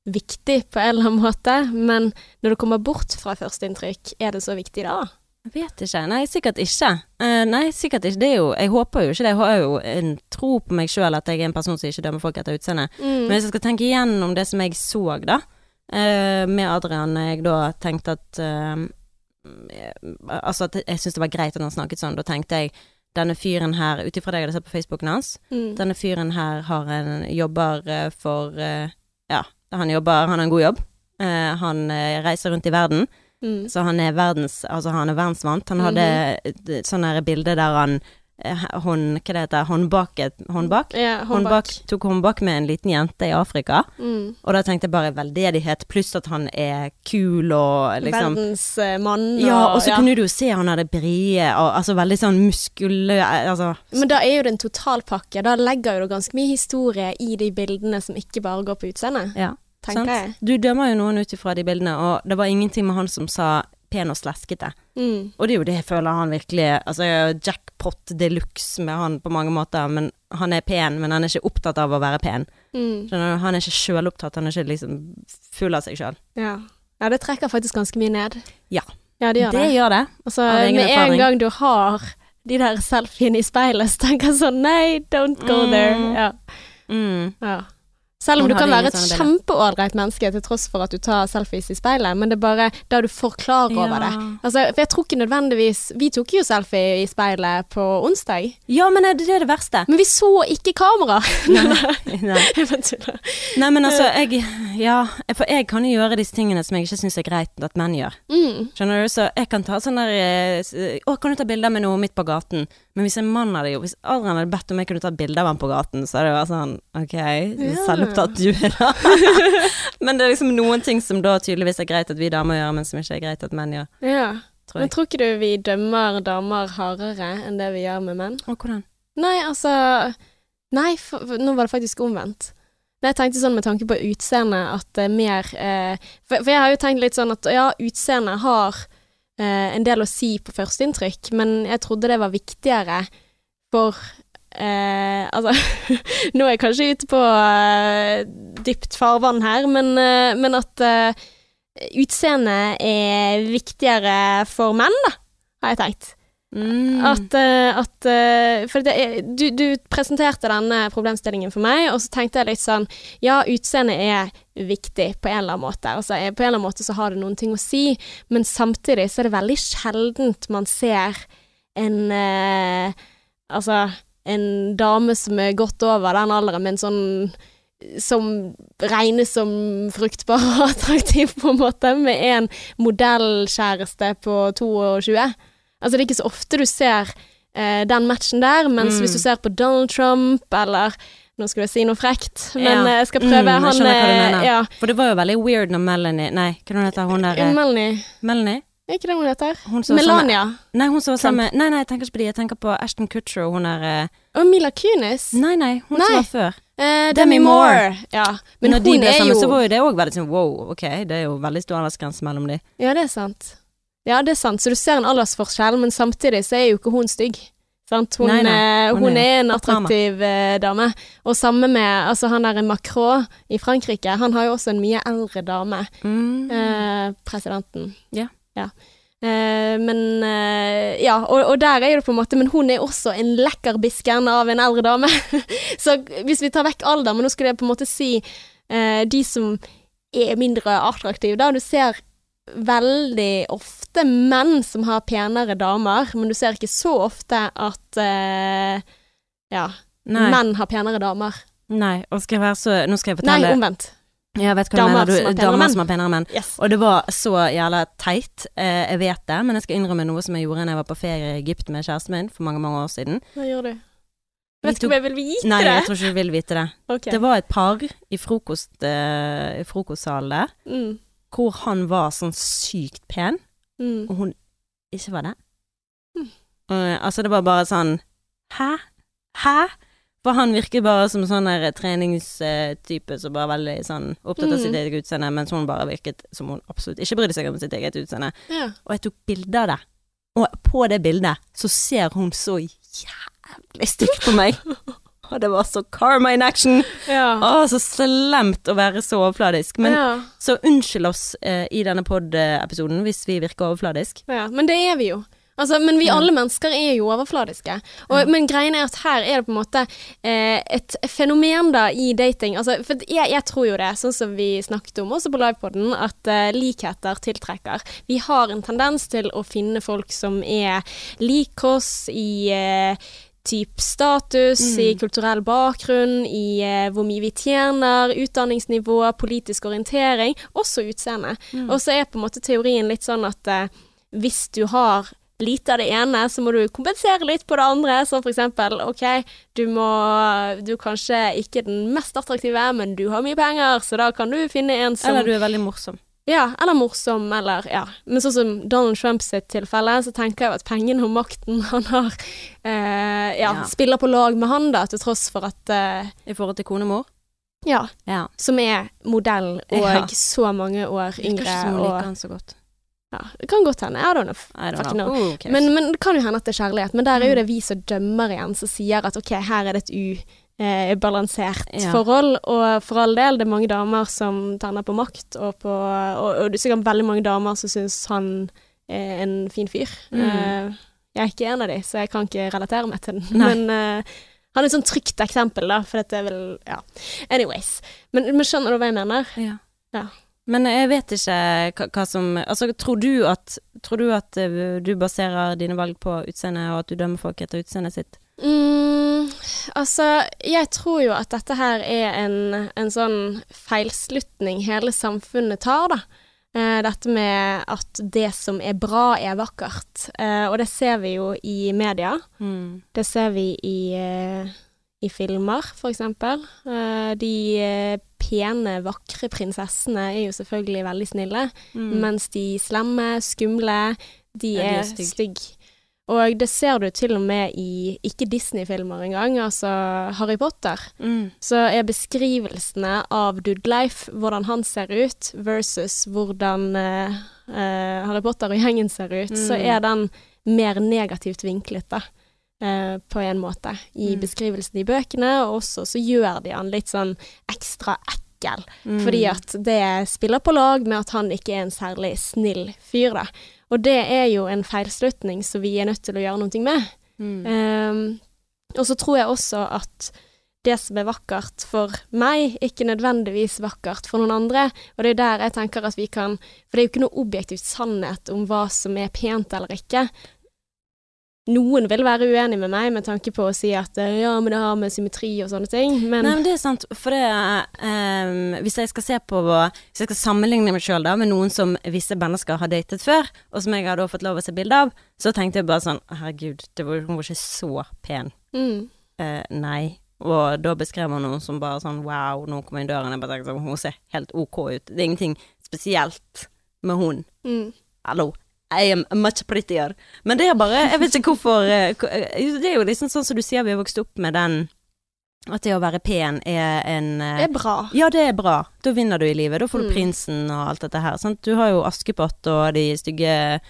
viktig på en eller annen måte, men når du kommer bort fra førsteinntrykk, er det så viktig da? Jeg vet ikke. Nei, sikkert ikke. Uh, nei, sikkert ikke. Det er jo Jeg håper jo ikke det. Jeg har jo en tro på meg sjøl at jeg er en person som ikke dømmer folk etter utseende. Mm. Men hvis jeg skal tenke igjennom det som jeg så, da, uh, med Adrian, jeg da tenkte at uh, Altså at jeg syntes det var greit at han snakket sånn, da tenkte jeg denne fyren her, ut ifra det jeg hadde sett på Facebooken hans, Mm. denne fyren her har en jobber for Ja, han jobber Han har en god jobb. Han reiser rundt i verden, Mm. så han er verdens Altså han er verdensvant. Han hadde mm sånn her bilde der han eh, hånd... Hva det heter Håndbaket Håndbak? Ja, Håndbak, håndbak. tok håndbak med en liten jente i Afrika. Mm. Og da tenkte jeg bare veldedighet, pluss at han er kul og liksom Verdensmann Ja, og så ja. kunne du jo se han hadde brie og altså veldig sånn muskulø... Altså Men da er jo det en totalpakke. Da legger jo du ganske mye historie i de bildene som ikke bare går på utseendet, Ja. Tenker jeg. Du dømmer jo noen ut ifra de bildene, og det var ingenting med han som sa pen og sleskete. Mm. Og det er jo det jeg føler han virkelig Altså, jackpot de luxe med han på mange måter, men han er pen, men han er ikke opptatt av å være pen. Mm. Han er ikke sjølopptatt, han er ikke liksom full av seg sjøl. Ja. ja, det trekker faktisk ganske mye ned. Ja. Ja, det gjør det. Det gjør det. Altså, med en gang du har de der selfiene i speilet, så tenker jeg sånn Nei, don't go there. Mm. Ja. Mm. Ja. Selv om du kan være et kjempeålreit menneske til tross for at du tar selfies i speilet, men det er bare da du får klar over Ja. det. Altså, for jeg tror ikke nødvendigvis Vi tok jo selfie i speilet på onsdag, Ja, men det det er det verste. men vi så ikke kamera. Nei. nei. Nei, men altså, jeg Ja, for jeg kan jo gjøre disse tingene som jeg ikke syns er greit at menn gjør. Mm. Skjønner du? Så jeg kan ta sånn der eh, Å, kan du ta bilder med noe midt på gaten? Men hvis en mann hadde jo Hvis Adrian hadde bedt om jeg kunne ta bilde av ham på gaten, så hadde det vært sånn OK, Ja. selvopptatt du er, da. men det er liksom noen ting som da tydeligvis er greit at vi damer gjør, men som ikke er greit at menn gjør, Ja. tror Men tror ikke du vi dømmer damer hardere enn det vi gjør med menn? Og hvordan? Nei, altså Nei, for, for, nå var det faktisk omvendt. Nei, jeg tenkte sånn med tanke på utseendet at det er mer eh, for, for jeg har jo tenkt litt sånn at ja, utseendet har en del å si på førsteinntrykk, men jeg trodde det var viktigere for eh, Altså, nå er jeg kanskje ute på eh, dypt farvann her, men, eh, men at eh, utseendet er viktigere for menn, da, har jeg tenkt. Mm. At, eh, at eh, For det, du, du presenterte denne problemstillingen for meg, og så tenkte jeg litt sånn Ja, utseendet er viktig på en eller annen måte. Altså, eh, på en eller annen måte så har det noen ting å si, men samtidig så er det veldig sjeldent man ser en eh, Altså en dame som er godt over den alderen, men sånn som regnes som fruktbar og attraktiv, på en måte, med en modellkjæreste på 22. Altså, det er ikke så ofte du ser eh, den matchen der, mens Mm. hvis du ser på Donald Trump, eller Nå skulle jeg si noe frekt, men Ja. eh, jeg skal prøve. Mm, jeg han hva du eh, mener. Ja. For det var jo veldig weird når Melanie Nei, hva heter hun der? eh, Melanie. Melanie? Er ikke det hun heter? Hun Melania. sammen-. Nei, hun som var sammen Nei, nei, jeg tenker ikke på de. Jeg tenker på Ashton Kutcher og hun der Og Mila Kunis. Nei, nei, hun Nei. som var før. Eh, Demi Demi Moore. Moore. Ja. Men Når de ble sammen, jo så var jo det òg veldig sånn wow, ok, det er jo veldig stor aldersgrense mellom de. Ja, det er sant. Ja, det er sant. Så du ser en aldersforskjell, men samtidig så er jo ikke hun stygg. Sant? Hun, Nei, nei. eh, Hun hun, er er en attraktiv eh, dame. Og samme med altså, han der Macron i Frankrike. Han har jo også en mye eldre dame. Mm. Eh, presidenten. Ja. Eh, men eh, Ja, og, og der er det på en måte Men hun er også en lekker bisken av en eldre dame. så hvis vi tar vekk alder, men nå skulle jeg på en måte si eh, de som er mindre attraktive, da. Du ser veldig ofte menn som har penere damer, men du ser ikke så ofte at uh, ja, Nei, menn har penere damer. nei, og skal jeg være så Nå skal jeg Nei, omvendt. Ja, vet hva du Damer mener. Du, som har penere damer menn. som har penere menn. Yes. Og det var så jævla teit. Eh, jeg vet det, men jeg skal innrømme noe som jeg gjorde da jeg var på ferie i Egypt med kjæresten min for mange, mange år siden. Hva gjorde du? Vi Vet ikke om jeg vil vite Nei, det. jeg tror ikke du vil vite det. Okay. Det var et par i, frokost, eh, i frokostsalen der, Mm. Hvor han var sånn sykt pen, Mm. og hun ikke var det. Mm. Uh, altså, det var bare sånn Hæ? Hæ? For han virker bare som sånn der treningstype som bare er veldig sånn opptatt av Mm. sitt eget utseende, mens hun bare virket som hun absolutt ikke brydde seg om sitt eget utseende. Ja. Og jeg tok bilde av det. Og på det bildet så ser hun så jævlig stygt på meg. Og det var så karma in action. Ja. Å, så slemt å være så overfladisk. Men ja. så unnskyld oss eh, i denne pod-episoden hvis vi virker overfladisk. ja. Men det er vi jo. Altså, men vi alle mennesker er jo overfladiske. Og, Ja. Men greien er at her er det på en måte eh, et fenomen da i dating. Altså, for jeg, jeg tror jo det, sånn som vi snakket om også på livepoden, at eh, likheter tiltrekker. Vi har en tendens til å finne folk som er lik oss i eh, typ status, Mm. i kulturell bakgrunn, i eh, hvor mye vi tjener, utdanningsnivå, politisk orientering, også utseende. Mm. Og så er på en måte teorien litt sånn at eh, hvis du har lite av det ene, så må du kompensere litt på det andre. Som for eksempel, OK, du må Du er kanskje ikke den mest attraktive, men du har mye penger, så da kan du finne en som Eller du er veldig morsom. Ja, eller morsom, eller ja. Men sånn som Donald Trump sitt tilfelle, så tenker jeg jo at pengene og makten han har, eh, ja, Ja. spiller på lag med han, da, til tross for at eh, I forhold til konemor. Ja. Ja. Som er modell og så mange år yngre. ikke som hun liker han så godt. ja, det kan godt hende. I don't know. I don't know. know. Who cares? Men, men det kan jo hende at det er kjærlighet. Men der er jo Mm. det vi som dømmer igjen, som sier at ok, her er det et ubalansert Ja. forhold. Og for all del, det er mange damer som tenner på makt, og, på, og, og det er sikkert veldig mange damer som syns han er en fin fyr. Mm. Eh, jeg er ikke en av de, så jeg kan ikke relatere meg til den. Nei. Men eh, han er et sånt trygt eksempel, da, for dette er vel Ja. Anyways. Men, men skjønner du hva jeg mener? Ja. Ja. Men jeg vet ikke hva, hva som Altså, tror du at Tror du at eh, du baserer dine valg på utseende, og at du dømmer folk etter utseendet sitt? Mm, altså, jeg tror jo at dette her er en, en sånn feilslutning hele samfunnet tar, da. Eh, dette med at det som er bra, er vakkert. Eh, og det ser vi jo i media. Det ser vi i, eh, i filmer, for eksempel. Eh, de pene, vakre prinsessene er jo selvfølgelig veldig snille, Mm. mens de slemme, skumle, de Ja, de er stygge. stygg. Og det ser du til og med i ikke Disney-filmer engang, altså Harry Potter. Mm. Så er beskrivelsene av Dudleif, hvordan han ser ut, versus hvordan eh, eh, Harry Potter og gjengen ser ut, så Mm. er den mer negativt vinklet, da. eh, på en måte, i Mm. beskrivelsen i bøkene, og også så gjør de han litt sånn ekstra ekkel. Mm. Fordi at det spiller på lag med at han ikke er en særlig snill fyr, da. Og det er jo en feilslutning som vi er nødt til å gjøre noe med. Mm. Um, og så tror jeg også at det som er vakkert for meg, ikke nødvendigvis vakkert for noen andre. Og det er der jeg tenker at vi kan For det er jo ikke noe objektivt sannhet om hva som er pent eller ikke. Noen vil være uenig med meg med tanke på å si at eh, ja, men det har med symmetri og sånne ting, men Nei, men det er sant, for det um, Hvis jeg skal se på Hvis jeg skal sammenligne meg sjøl med noen som visse mennesker har datet før, og som jeg har da fått lov å se bilde av, så tenkte jeg bare sånn Herregud, det var, hun var ikke så pen. mm, Uh, nei. Og da beskrev hun noen som bare sånn wow, nå kom jeg i døren. Jeg bare tenkte sånn, hun ser helt ok ut. Det er ingenting spesielt med hun. mm. Hallo. I am much prettier. Men det er bare Jeg vet ikke hvorfor eh, eh, Det er jo liksom sånn som du sier, vi har vokst opp med den At det å være pen er en eh, Det er bra. Ja, det er bra. Da vinner du i livet. Da får du Mm. prinsen og alt dette her. Sant? Du har jo Askepott og de stygge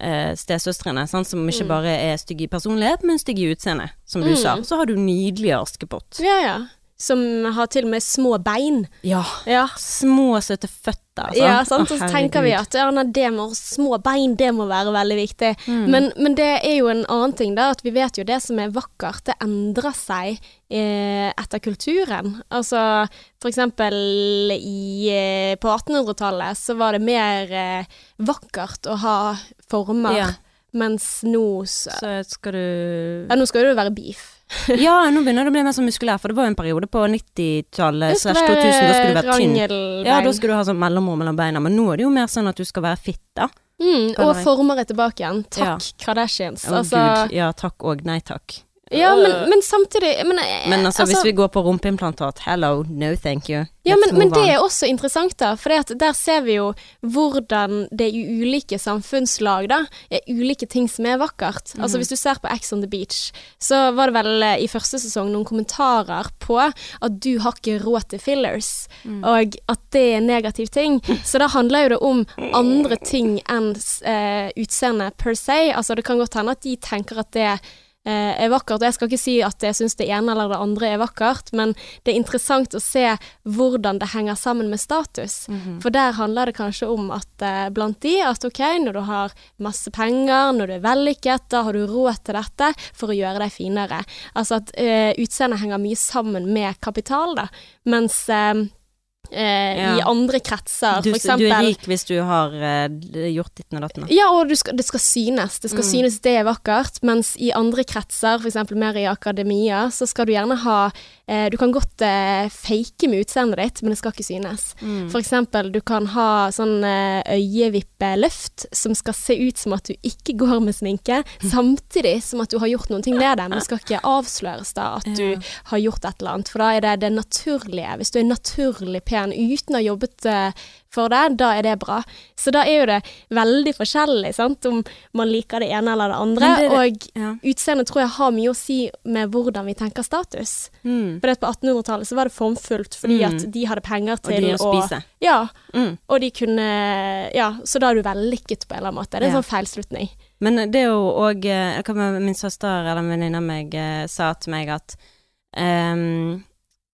eh, stesøstrene, sant? som ikke Mm. bare er stygge i personlighet, men stygge i utseende, som du Mm. sa. Så har du nydelige Askepott. Ja, ja. Som har til og med små bein. Ja. Ja. Små, søte føtter. Sant? Ja, sant. Så tenker vi at ja, nei, det med små bein, det må være veldig viktig. Mm. Men, men det er jo en annen ting, da. At vi vet jo det som er vakkert, det endrer seg eh, etter kulturen. Altså for eksempel i, eh, på 1800-tallet så var det mer eh, vakkert å ha former, Ja. mens nå så, Så skal du Ja, nå skal det jo være beef. Ja, nå begynner det å bli mer sånn muskulær, for det var jo en periode på 90-tallet slash 2000, da skulle du være tynn. Ja, da skulle du ha sånn mellomrom mellom beina, men nå er det jo mer sånn at du skal være fitt, mm, og former er tilbake igjen. Ja. Takk, Kardashians. Å altså, gud, ja takk og nei takk. Ja, men, men samtidig Men, Men altså, hvis vi går på rumpeimplantat, hello, no thank you. Ja, men, men det er også interessant, da. For der ser vi jo hvordan det i ulike samfunnslag da, er ulike ting som er vakkert. Mm. Altså Hvis du ser på Ex on the Beach, så var det vel eh, i første sesong noen kommentarer på at du har ikke råd til fillers, Mm. og at det er en negativ ting. Så da handler jo det om andre ting enn eh, utseende per se. Altså Det kan godt hende at de tenker at det eh, er vakkert. Og jeg skal ikke si at jeg syns det ene eller det andre er vakkert, men det er interessant å se hvordan det henger sammen med status. Mhm. For der handler det kanskje om at eh, blant de at ok, når du har masse penger, når du er vellykket, da har du råd til dette for å gjøre deg finere. Altså at eh, utseendet henger mye sammen med kapital, da. Mens eh, eh, Ja. i andre kretser, du, for du er rik hvis du har eh, gjort ditten og datten. ja, og du skal, det skal synes. Det skal Mm. synes det er vakkert. Mens i andre kretser, f.eks. mer i akademia, så skal du gjerne ha eh, Du kan godt eh, fake med utseendet ditt, men det skal ikke synes. Mm. For eksempel, du kan ha sånn eh, øyevippeløft som skal se ut som at du ikke går med sminke, samtidig som at du har gjort noen ting med det, men det skal ikke avsløres da at du har gjort et eller annet. For da er det det naturlige. Hvis du er naturlig pen uten å ha jobbet eh, for det, da er det bra. Så da er jo det veldig forskjellig, sant, om man liker det ene eller det andre. Det Og Ja. utseendet tror jeg har mye å si med hvordan vi tenker status. Mm. For på 1800-tallet så var det formfullt fordi Mm. at de hadde penger til å spise. Ja, Mm. og de kunne Ja, så da er du vellykket på en eller annen måte. Det er en Ja. sånn feilslutning. Men det er jo òg Hva min søster eller en venninne av meg eh, sa til meg at um,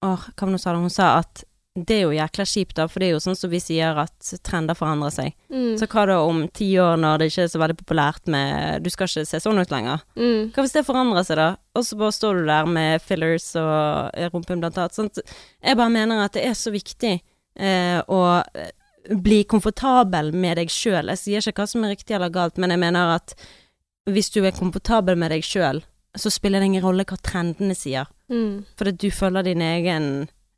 Åh, hva var det hun sa? Hun sa at det er jo jækla kjipt, da, for det er jo sånn som vi sier at trender forandrer seg. Mm. Så hva da om ti år når det ikke er så veldig populært med Du skal ikke se sånn ut lenger. Mm. Hva hvis det forandrer seg, da? Og så bare står du der med fillers og rumpen, blant annet. Sånt. Jeg bare mener at det er så viktig eh, å eh, bli komfortabel med deg sjøl. Jeg sier ikke hva som er riktig eller galt, men jeg mener at hvis du er komfortabel med deg sjøl, så spiller det ingen rolle hva trendene sier. Mm. Fordi du følger din egen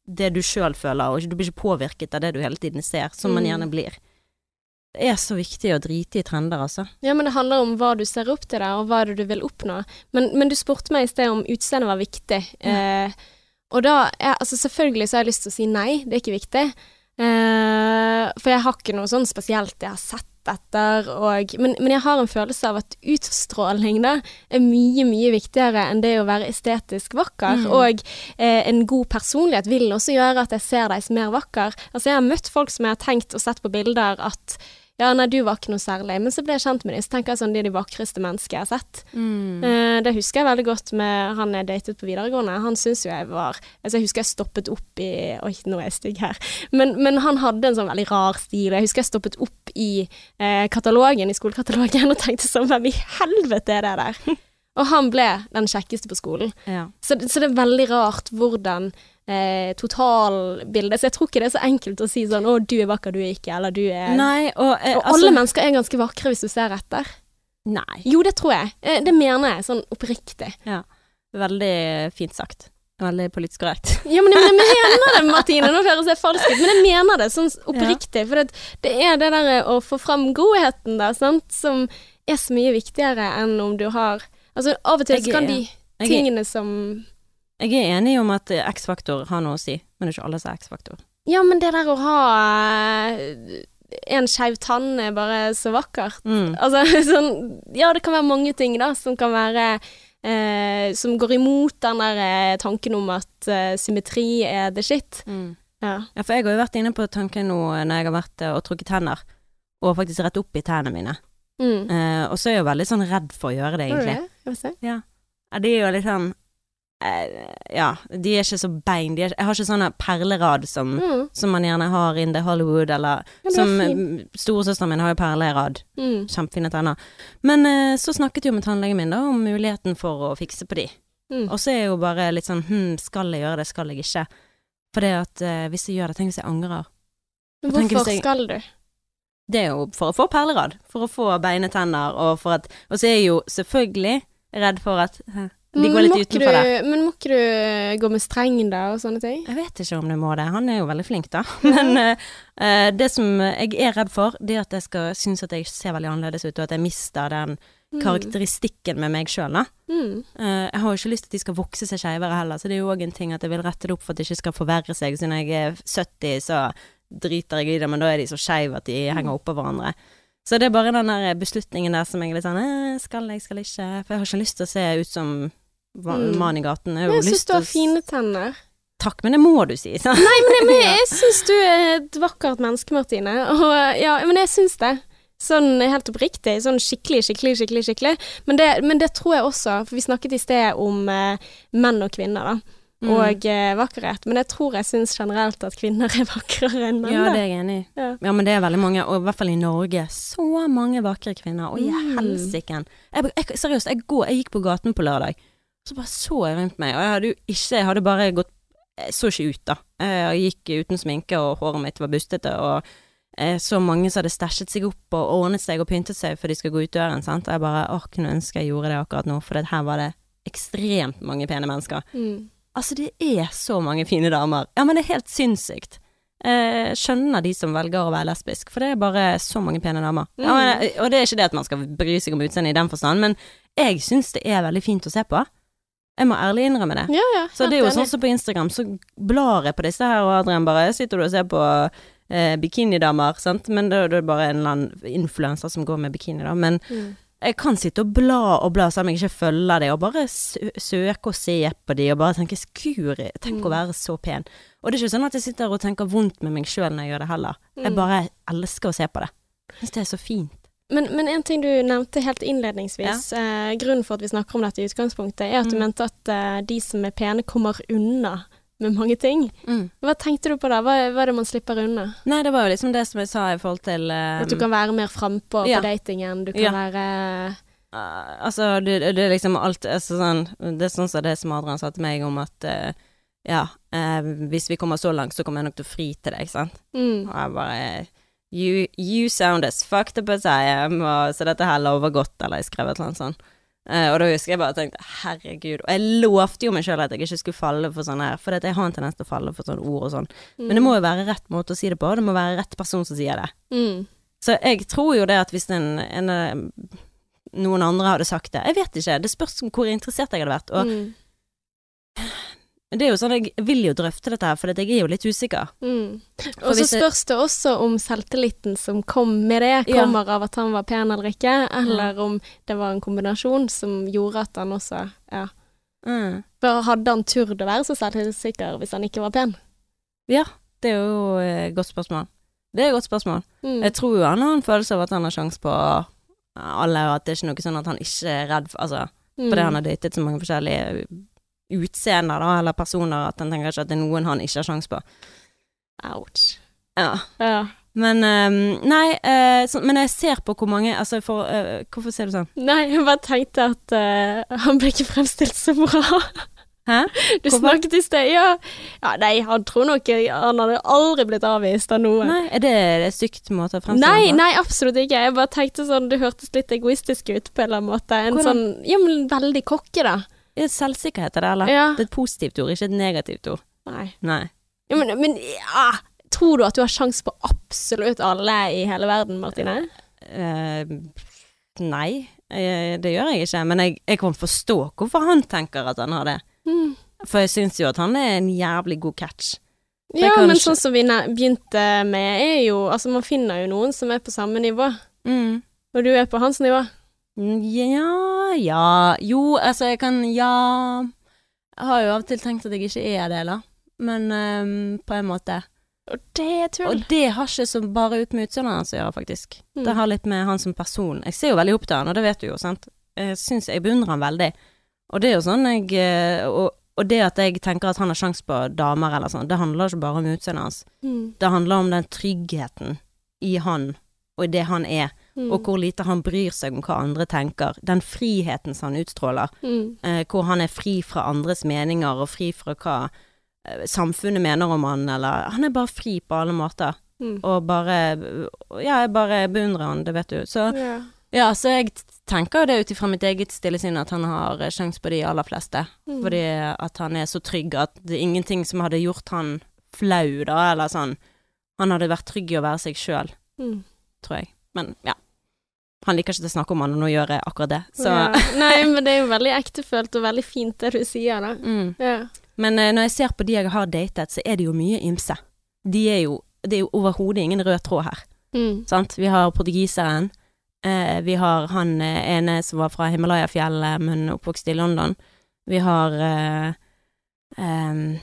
Det du sjøl føler, og du blir ikke påvirket av det du hele tiden ser, som man Mm. gjerne blir. Det er så viktig å drite i trender, altså. Ja, men det handler om hva du ser opp til der, og hva er det du vil oppnå. Men, men du spurte meg i sted om utseendet var viktig. Eh, og da jeg, Altså, selvfølgelig så har jeg lyst til å si nei, det er ikke viktig. Eh, for jeg har ikke noe sånn spesielt jeg har sett etter, og men, men jeg har en følelse av at utstråling da er mye, mye viktigere enn det å være estetisk vakker. Mm. Og eh, en god personlighet vil også gjøre at jeg ser deg som mer vakker. Altså, jeg har møtt folk som jeg har tenkt og sett på bilder at ja, nei, du var ikke noe særlig. Men så ble jeg kjent med dem, så tenker jeg sånn, de er de vakreste menneskene jeg har sett. Eh, det husker jeg veldig godt med han jeg datet på videregående. Han syns jo jeg var Altså, jeg husker jeg stoppet opp i Oi, nå er jeg stygg her. Men, men han hadde en sånn veldig rar stil. Jeg husker jeg stoppet opp i uh, katalogen, i skolekatalogen, og tenkte sånn Hvem i helvete er det der? Og han ble den kjekkeste på skolen. Ja. Så, så det er veldig rart hvordan eh, totalbildet Så jeg tror ikke det er så enkelt å si sånn 'Å, du er vakker, du er ikke', eller 'du er Nei, og, eh, Og altså, alle mennesker er ganske vakre hvis du ser etter. Nei. Jo, det tror jeg. Eh, Det mener jeg, sånn oppriktig. Ja. Veldig fint sagt. Veldig politisk korrekt. Ja, men jeg, men jeg mener det, Martine. Nå høres jeg falsk ut, men jeg mener det sånn oppriktig. For det, det er det der å få fram godheten, da, sant, som er så mye viktigere enn om du har Altså, av og til Jeg kan de tingene som jeg er enig om at eh, X-faktor har noe å si, men det er ikke alle som er X-faktor. Ja, men det der å ha eh, en skeiv tann er bare så vakkert. Mm. Altså sånn Ja, det kan være mange ting, da, som kan være eh, Som går imot den der eh, tanken om at eh, symmetri er the shit. Mm. Ja. Ja, for jeg har jo vært inne på tanken nå når jeg har vært og trukket tenner, og faktisk rett opp i tennene mine. Mm. Eh, og så er jeg jo veldig sånn redd for å gjøre det, Har du egentlig. det? Se. Ja. ja, de er jo litt sånn Ja, de er ikke så bein. Er, jeg har ikke sånne perlerad som, Mm. som man gjerne har in the Hollywood, eller Ja, som mm, Storesøsteren min har jo perlerad. Mm. Kjempefine tenner. Men eh, så snakket jo med tannlegen min da om muligheten for å fikse på de. Mm. Og så er jeg jo bare litt sånn hm, skal jeg gjøre det, skal jeg ikke? For det at eh, hvis jeg gjør det, tenk hvis jeg angrer. Men Hvorfor jeg- skal du? Det er jo for å få perlerad, for å få beine tenner, og for at Og så er jeg jo selvfølgelig redd for at eh, de går litt utenfor det. Men må ikke du gå med streng da, og sånne ting? Jeg vet ikke om du må det. Han er jo veldig flink, da. Men eh, det som jeg er redd for, det er at jeg skal synes at jeg ser veldig annerledes ut, og at jeg mister den karakteristikken med meg sjøl, da. Mm. Uh, jeg har jo ikke lyst til at de skal vokse seg skeivere heller, så det er jo òg en ting at jeg vil rette det opp for at det ikke skal forverre seg. Så når jeg er 70, så driter jeg i det, men da er de så skeive at de henger oppå hverandre. Så det er bare den der beslutningen der som jeg er litt sånn Skal jeg, skal jeg ikke? For jeg har ikke lyst til å se ut som. Mann i gaten. Jeg jeg syns du har fine tenner. Takk, men det må du si. Nei, men jeg, men jeg syns du er et vakkert menneske, Martine. Og ja, men jeg syns det. Sånn helt oppriktig. Sånn skikkelig, skikkelig, skikkelig. skikkelig. Men det, men det tror jeg også, for vi snakket i sted om eh, menn og kvinner, da. Mm. Og eh, vakkerhet. Men jeg tror jeg syns generelt at kvinner er vakrere enn menn. Ja, det er jeg enig i. Ja. Ja, men det er veldig mange, og i hvert fall i Norge, så mange vakre kvinner. Å, i Mm. helsiken. Jeg, jeg, seriøst, jeg, går, jeg gikk på gaten på lørdag, så bare så jeg rundt meg, og jeg hadde jo ikke Jeg hadde bare gått Jeg så ikke ut, da. Jeg gikk uten sminke, og håret mitt var bustete, og jeg så mange som hadde stæsjet seg opp og ordnet seg og pyntet seg før de skal gå ut døren, sant. Og jeg bare åh, kunne ønske jeg gjorde det akkurat nå, for her var det ekstremt mange pene mennesker. Mm. Altså, det er så mange fine damer. Ja, men det er helt sinnssykt. Jeg skjønner de som velger å være lesbisk, for det er bare så mange pene damer. Ja, men, og det er ikke det at man skal bry seg om utseendet i den forstand, men jeg syns det er veldig fint å se på. Jeg må ærlig innrømme det. Ja, ja. Så det er jo sånn som på Instagram, så blar jeg på disse her, og Adrian bare sitter du og ser på eh, bikinidamer, sant, men da da er det bare en eller annen influenser som går med bikini, da, men Mm. jeg kan sitte og bla og bla selv om jeg ikke følger det, og bare sø søke og se på de, og bare tenke skuri, tenk Mm. å være så pen. Og det er ikke sånn at jeg sitter og tenker vondt med meg sjøl når jeg gjør det heller. Jeg Mm. bare elsker å se på det. Jeg syns det er så fint. Men, men en ting du nevnte helt innledningsvis, eh, grunnen for at vi snakker om dette i utgangspunktet, er at du Mm. mente at eh, de som er pene, kommer unna med mange ting. Mm. Hva tenkte du på da? Hva, hva er det man slipper unna? Nei, det var jo liksom det som jeg sa i forhold til eh, At du kan være mer frampå ja. på datingen, du kan Ja. være uh, Altså, det, det er liksom alt altså, sånn, Det er sånn som det som Adrian sa til meg om at uh, ja, uh, hvis vi kommer så langt, så kommer jeg nok til å fri til deg, sant. mm, Og jeg bare You, you sound as fucked up as I am, og så dette her lover godt, eller jeg skrev et eller annet sånt. Uh, og da husker jeg bare tenkte herregud. Og jeg lovte jo meg sjøl at jeg ikke skulle falle for sånn her, for jeg har en tendens til å falle for sånne ord og sånn. Men det må jo være rett måte å si det på, det må være rett person som sier det. mm, Så jeg tror jo det at hvis en, en eh, noen andre hadde sagt det Jeg vet ikke, det spørs hvor interessert jeg hadde vært. Og mm, det er jo sånn, jeg vil jo drøfte dette her, for jeg er jo litt usikker. mm. Og så spørs det også om selvtilliten som kom med det, Ja. kommer av at han var pen eller ikke, eller om det var en kombinasjon som gjorde at han også Ja. Mm. For hadde han turt å være så selvsikker hvis han ikke var pen? Ja, det er jo et godt spørsmål. Det er et godt spørsmål. Mm. Jeg tror jo han har en følelse av at han har sjanse på alle, og at det er ikke noe sånn at han ikke er redd for Altså, Mm. fordi han har datet så mange forskjellige utseender, da, eller personer, at han tenker ikke at det er noen han ikke har sjanse på. Ouch. Ja. Ja. Men um, Nei, uh, så, men jeg ser på hvor mange Altså, for uh, Hvorfor ser du sånn? Nei, jeg bare tenkte at uh, han ble ikke fremstilt så bra. Hæ? Du Hvorfor? snakket i sted, ja. ja. Nei, han tror nok Han hadde aldri blitt avvist av noe. Nei, er det en stygt måte å fremstille det på? nei, absolutt ikke. Jeg bare tenkte sånn, det hørtes litt egoistisk ut på en eller annen måte. En Hvordan? sånn, ja, men veldig kokke, da. Er Selvsikkerhet er det, eller? Ja. Det er et positivt ord, ikke et negativt ord. Nei. Nei. Ja, men, men ja. Tror du at du har sjans på absolutt alle i hele verden, Martine? Uh, nei, eh, det gjør jeg ikke. Men jeg, jeg kan forstå hvorfor han tenker at han har det. Mm. For jeg syns jo at han er en jævlig god catch. Det Ja, men ikke- sånn som vi begynte med, er jo Altså, man finner jo noen som er på samme nivå. Mm. Og du er på hans nivå. Ja, ja Jo, altså, jeg kan Ja. Jeg har jo av og til tenkt at jeg ikke er det, da. Men um, på en måte. Og det er tull. Og det har ikke så bare ut med utseendet hans å gjøre, faktisk. Mm. Det har litt med han som person Jeg ser jo veldig opp til han, og det vet du jo, sant. Jeg syns jeg beundrer han veldig. Og det er jo sånn jeg eh, og, og det at jeg tenker at han har sjanse på damer eller sånn, det handler ikke bare om utseendet hans. Mm. Det handler om den tryggheten i han, og i det han er, Mm. og hvor lite han bryr seg om hva andre tenker. Den friheten som han utstråler. Mm. Eh, hvor han er fri fra andres meninger, og fri fra hva eh, samfunnet mener om han, eller Han er bare fri på alle måter. Mm. Og bare Ja, jeg bare beundrer han, det vet du. Så yeah. ja, så jeg tenker det ut ifra mitt eget stille sinn at han har sjanse sjans på de aller fleste. Mm. Fordi at han er så trygg at det er ingenting som hadde gjort han flau, da, eller sånn. Han hadde vært trygg i å være seg sjøl, Mm. tror jeg. Men ja. Han liker ikke å snakke om han, og nå gjør jeg akkurat det. Så Ja. Nei, men det er jo veldig ektefølt og veldig fint det du sier, da. mm. Ja. Men uh, når jeg ser på de jeg har datet, så er det jo mye ymse. De er jo Det er jo overhodet ingen rød tråd her. Mm. Sant? Vi har portugiseren. Uh, vi har han uh, ene som var fra Himalaya-fjellet, men oppvokst i London. Vi har um,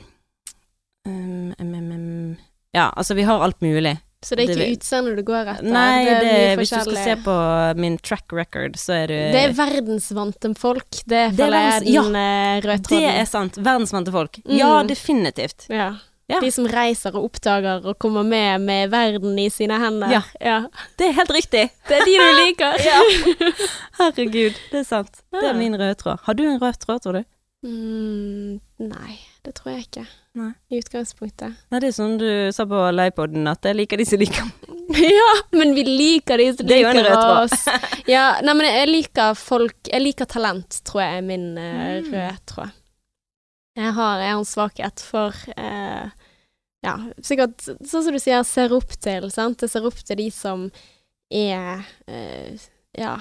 um, em, Ja, altså, vi har alt mulig. Så det er ikke Det- utseendet du går etter? Nei, det det, hvis du skal se på min track record, så er du Det er verdensvante folk. Det Det er føler jeg er den ja, røde tråden. Det er sant. Verdensvante folk. Ja, Mm. definitivt. Ja. Ja. De som reiser og oppdager og kommer med med verden i sine hender. Ja. ja. Det er helt riktig. Det er de du liker. Herregud, det er sant. Det er min røde tråd. Har du en rød tråd, tror du? Mm, nei, det tror jeg ikke. Nei. I utgangspunktet. Nei, det er sånn du sa på Leipodden, at jeg liker de som liker ja, men vi liker de som Det er jo en liker rød tråd. oss. ja, nei, men jeg liker folk Jeg liker talent, tror jeg er min Mm. røde tråd. Jeg har, jeg har en svakhet for eh, Ja, sikkert sånn som du sier, ser opp til, sant. Jeg ser opp til de som er eh, ja,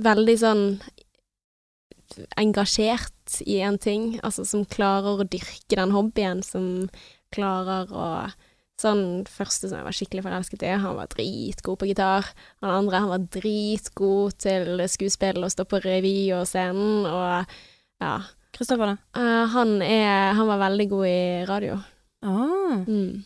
veldig sånn engasjert i en ting, altså som klarer å dyrke den hobbyen, som klarer å Sånn første som jeg var skikkelig forelsket i, han var dritgod på gitar. Han andre han var dritgod til skuespill og stå på revy og scenen, og ja. Kristoffer, da? Uh, han er Han var veldig god i radio. Ah, Mm.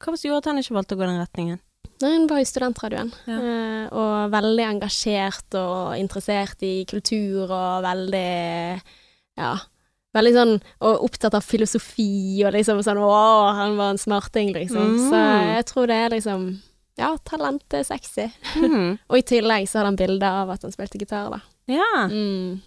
hva som gjorde at han ikke valgte å gå den retningen? Nei, hun var i studentradioen, Ja. eh, og veldig engasjert og interessert i kultur og veldig Ja. Veldig sånn og opptatt av filosofi og liksom sånn Å, han var en smarting, liksom. Mm. Så jeg tror det er liksom Ja, talent er sexy. Mm. Og i tillegg så hadde han bilde av at han spilte gitar, da. Ja. Mm.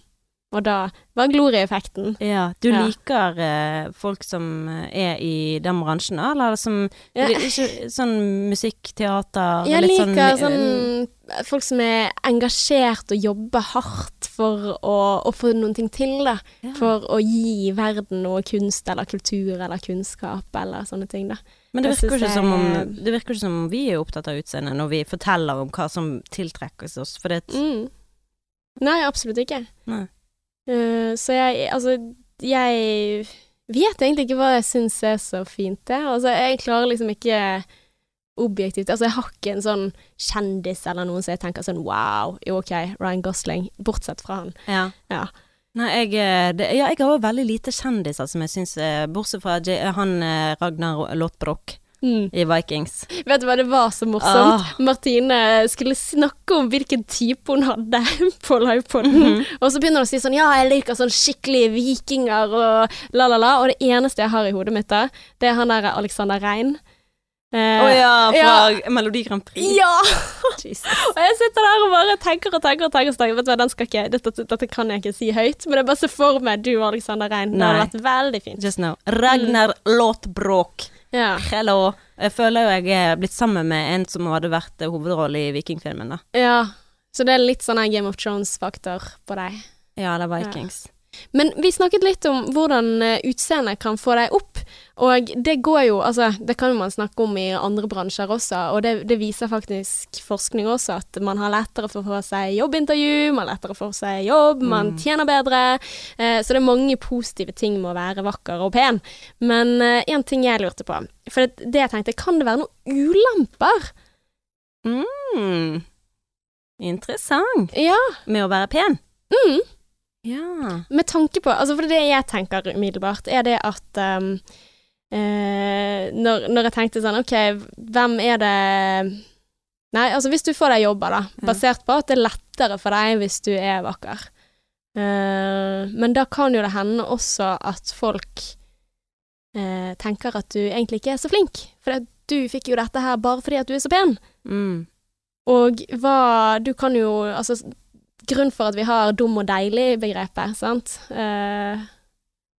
Og da var glorieeffekten. ja. Du Ja. liker eh, folk som eh, er i den bransjen, da? Eller som Ja. ikke, Sånn musikk, teater Jeg liker sånn, sånn folk som er engasjert og jobber hardt for å, å få noen ting til, da. ja. For å gi verden noe kunst eller kultur eller kunnskap eller sånne ting, da. Men det virker, ikke som om, det virker ikke som om vi er opptatt av utseendet når vi forteller om hva som tiltrekkes oss, for det Mm. Nei, absolutt ikke. Nei. Eh, så jeg Altså, jeg vet egentlig ikke hva jeg syns er så fint, det. Altså, jeg klarer liksom ikke objektivt Altså, jeg har ikke en sånn kjendis eller noen som jeg tenker sånn wow, jo ok, Ryan Gosling, bortsett fra han. Ja. Ja. Nei, jeg, eh, det, ja, jeg har også veldig lite kjendiser som jeg syns Bortsett fra han eh, Ragnar Lothbrok Mm. i Vikings. Vet du hva, det var så morsomt. Ah. Martine skulle snakke om hvilken type hun hadde på livepoden. Mhm. Og så begynner hun å si sånn Ja, jeg liker sånn skikkelige vikinger og la, la, la. Og det eneste jeg har i hodet mitt da, det er han der Alexander Rein. Eh, oh ja, fra ja. Melodi Grand Prix. ja! Og jeg sitter der og bare tenker og tenker og tenker. Og tenker vet du hva, den skal ikke, dette, dette kan jeg ikke si høyt, men jeg bare ser for meg du og Alexander Rein. Det hadde vært veldig fint. Just now. Ragnar Lothbrok. Ja. Hello. Jeg føler jo jeg er blitt sammen med en som hadde vært eh, hovedrolle i Vikingfilmen, da. ja. Så det er litt sånn Game of Thrones-faktor på deg. Ja, det er Vikings. Men vi snakket litt om hvordan eh, utseendet kan få deg opp, og det går jo Altså, det kan man snakke om i andre bransjer også, og det, det viser faktisk forskning også at man har lettere for å få seg jobbintervju, man har lettere for å få seg jobb, man Mm. tjener bedre. Eh, så det er mange positive ting med å være vakker og pen. Men én ting jeg lurte på, for det, det jeg tenkte, kan det være noen ulemper? Mm. Interessant. Ja. Med å være pen. Mm. Ja. Med tanke på Altså, for det jeg tenker umiddelbart, er det at um, eh, når, når jeg tenkte sånn OK, hvem er det Nei, altså hvis du får deg jobber, da, Ja. basert på at det er lettere for deg hvis du er vakker. Eh, men da kan jo det hende også at folk eh, tenker at du egentlig ikke er så flink, for du fikk jo dette her bare fordi at du er så pen. Mm. Og hva Du kan jo Altså, grunn for at vi har dum og deilig-begrepet, sant? Eh,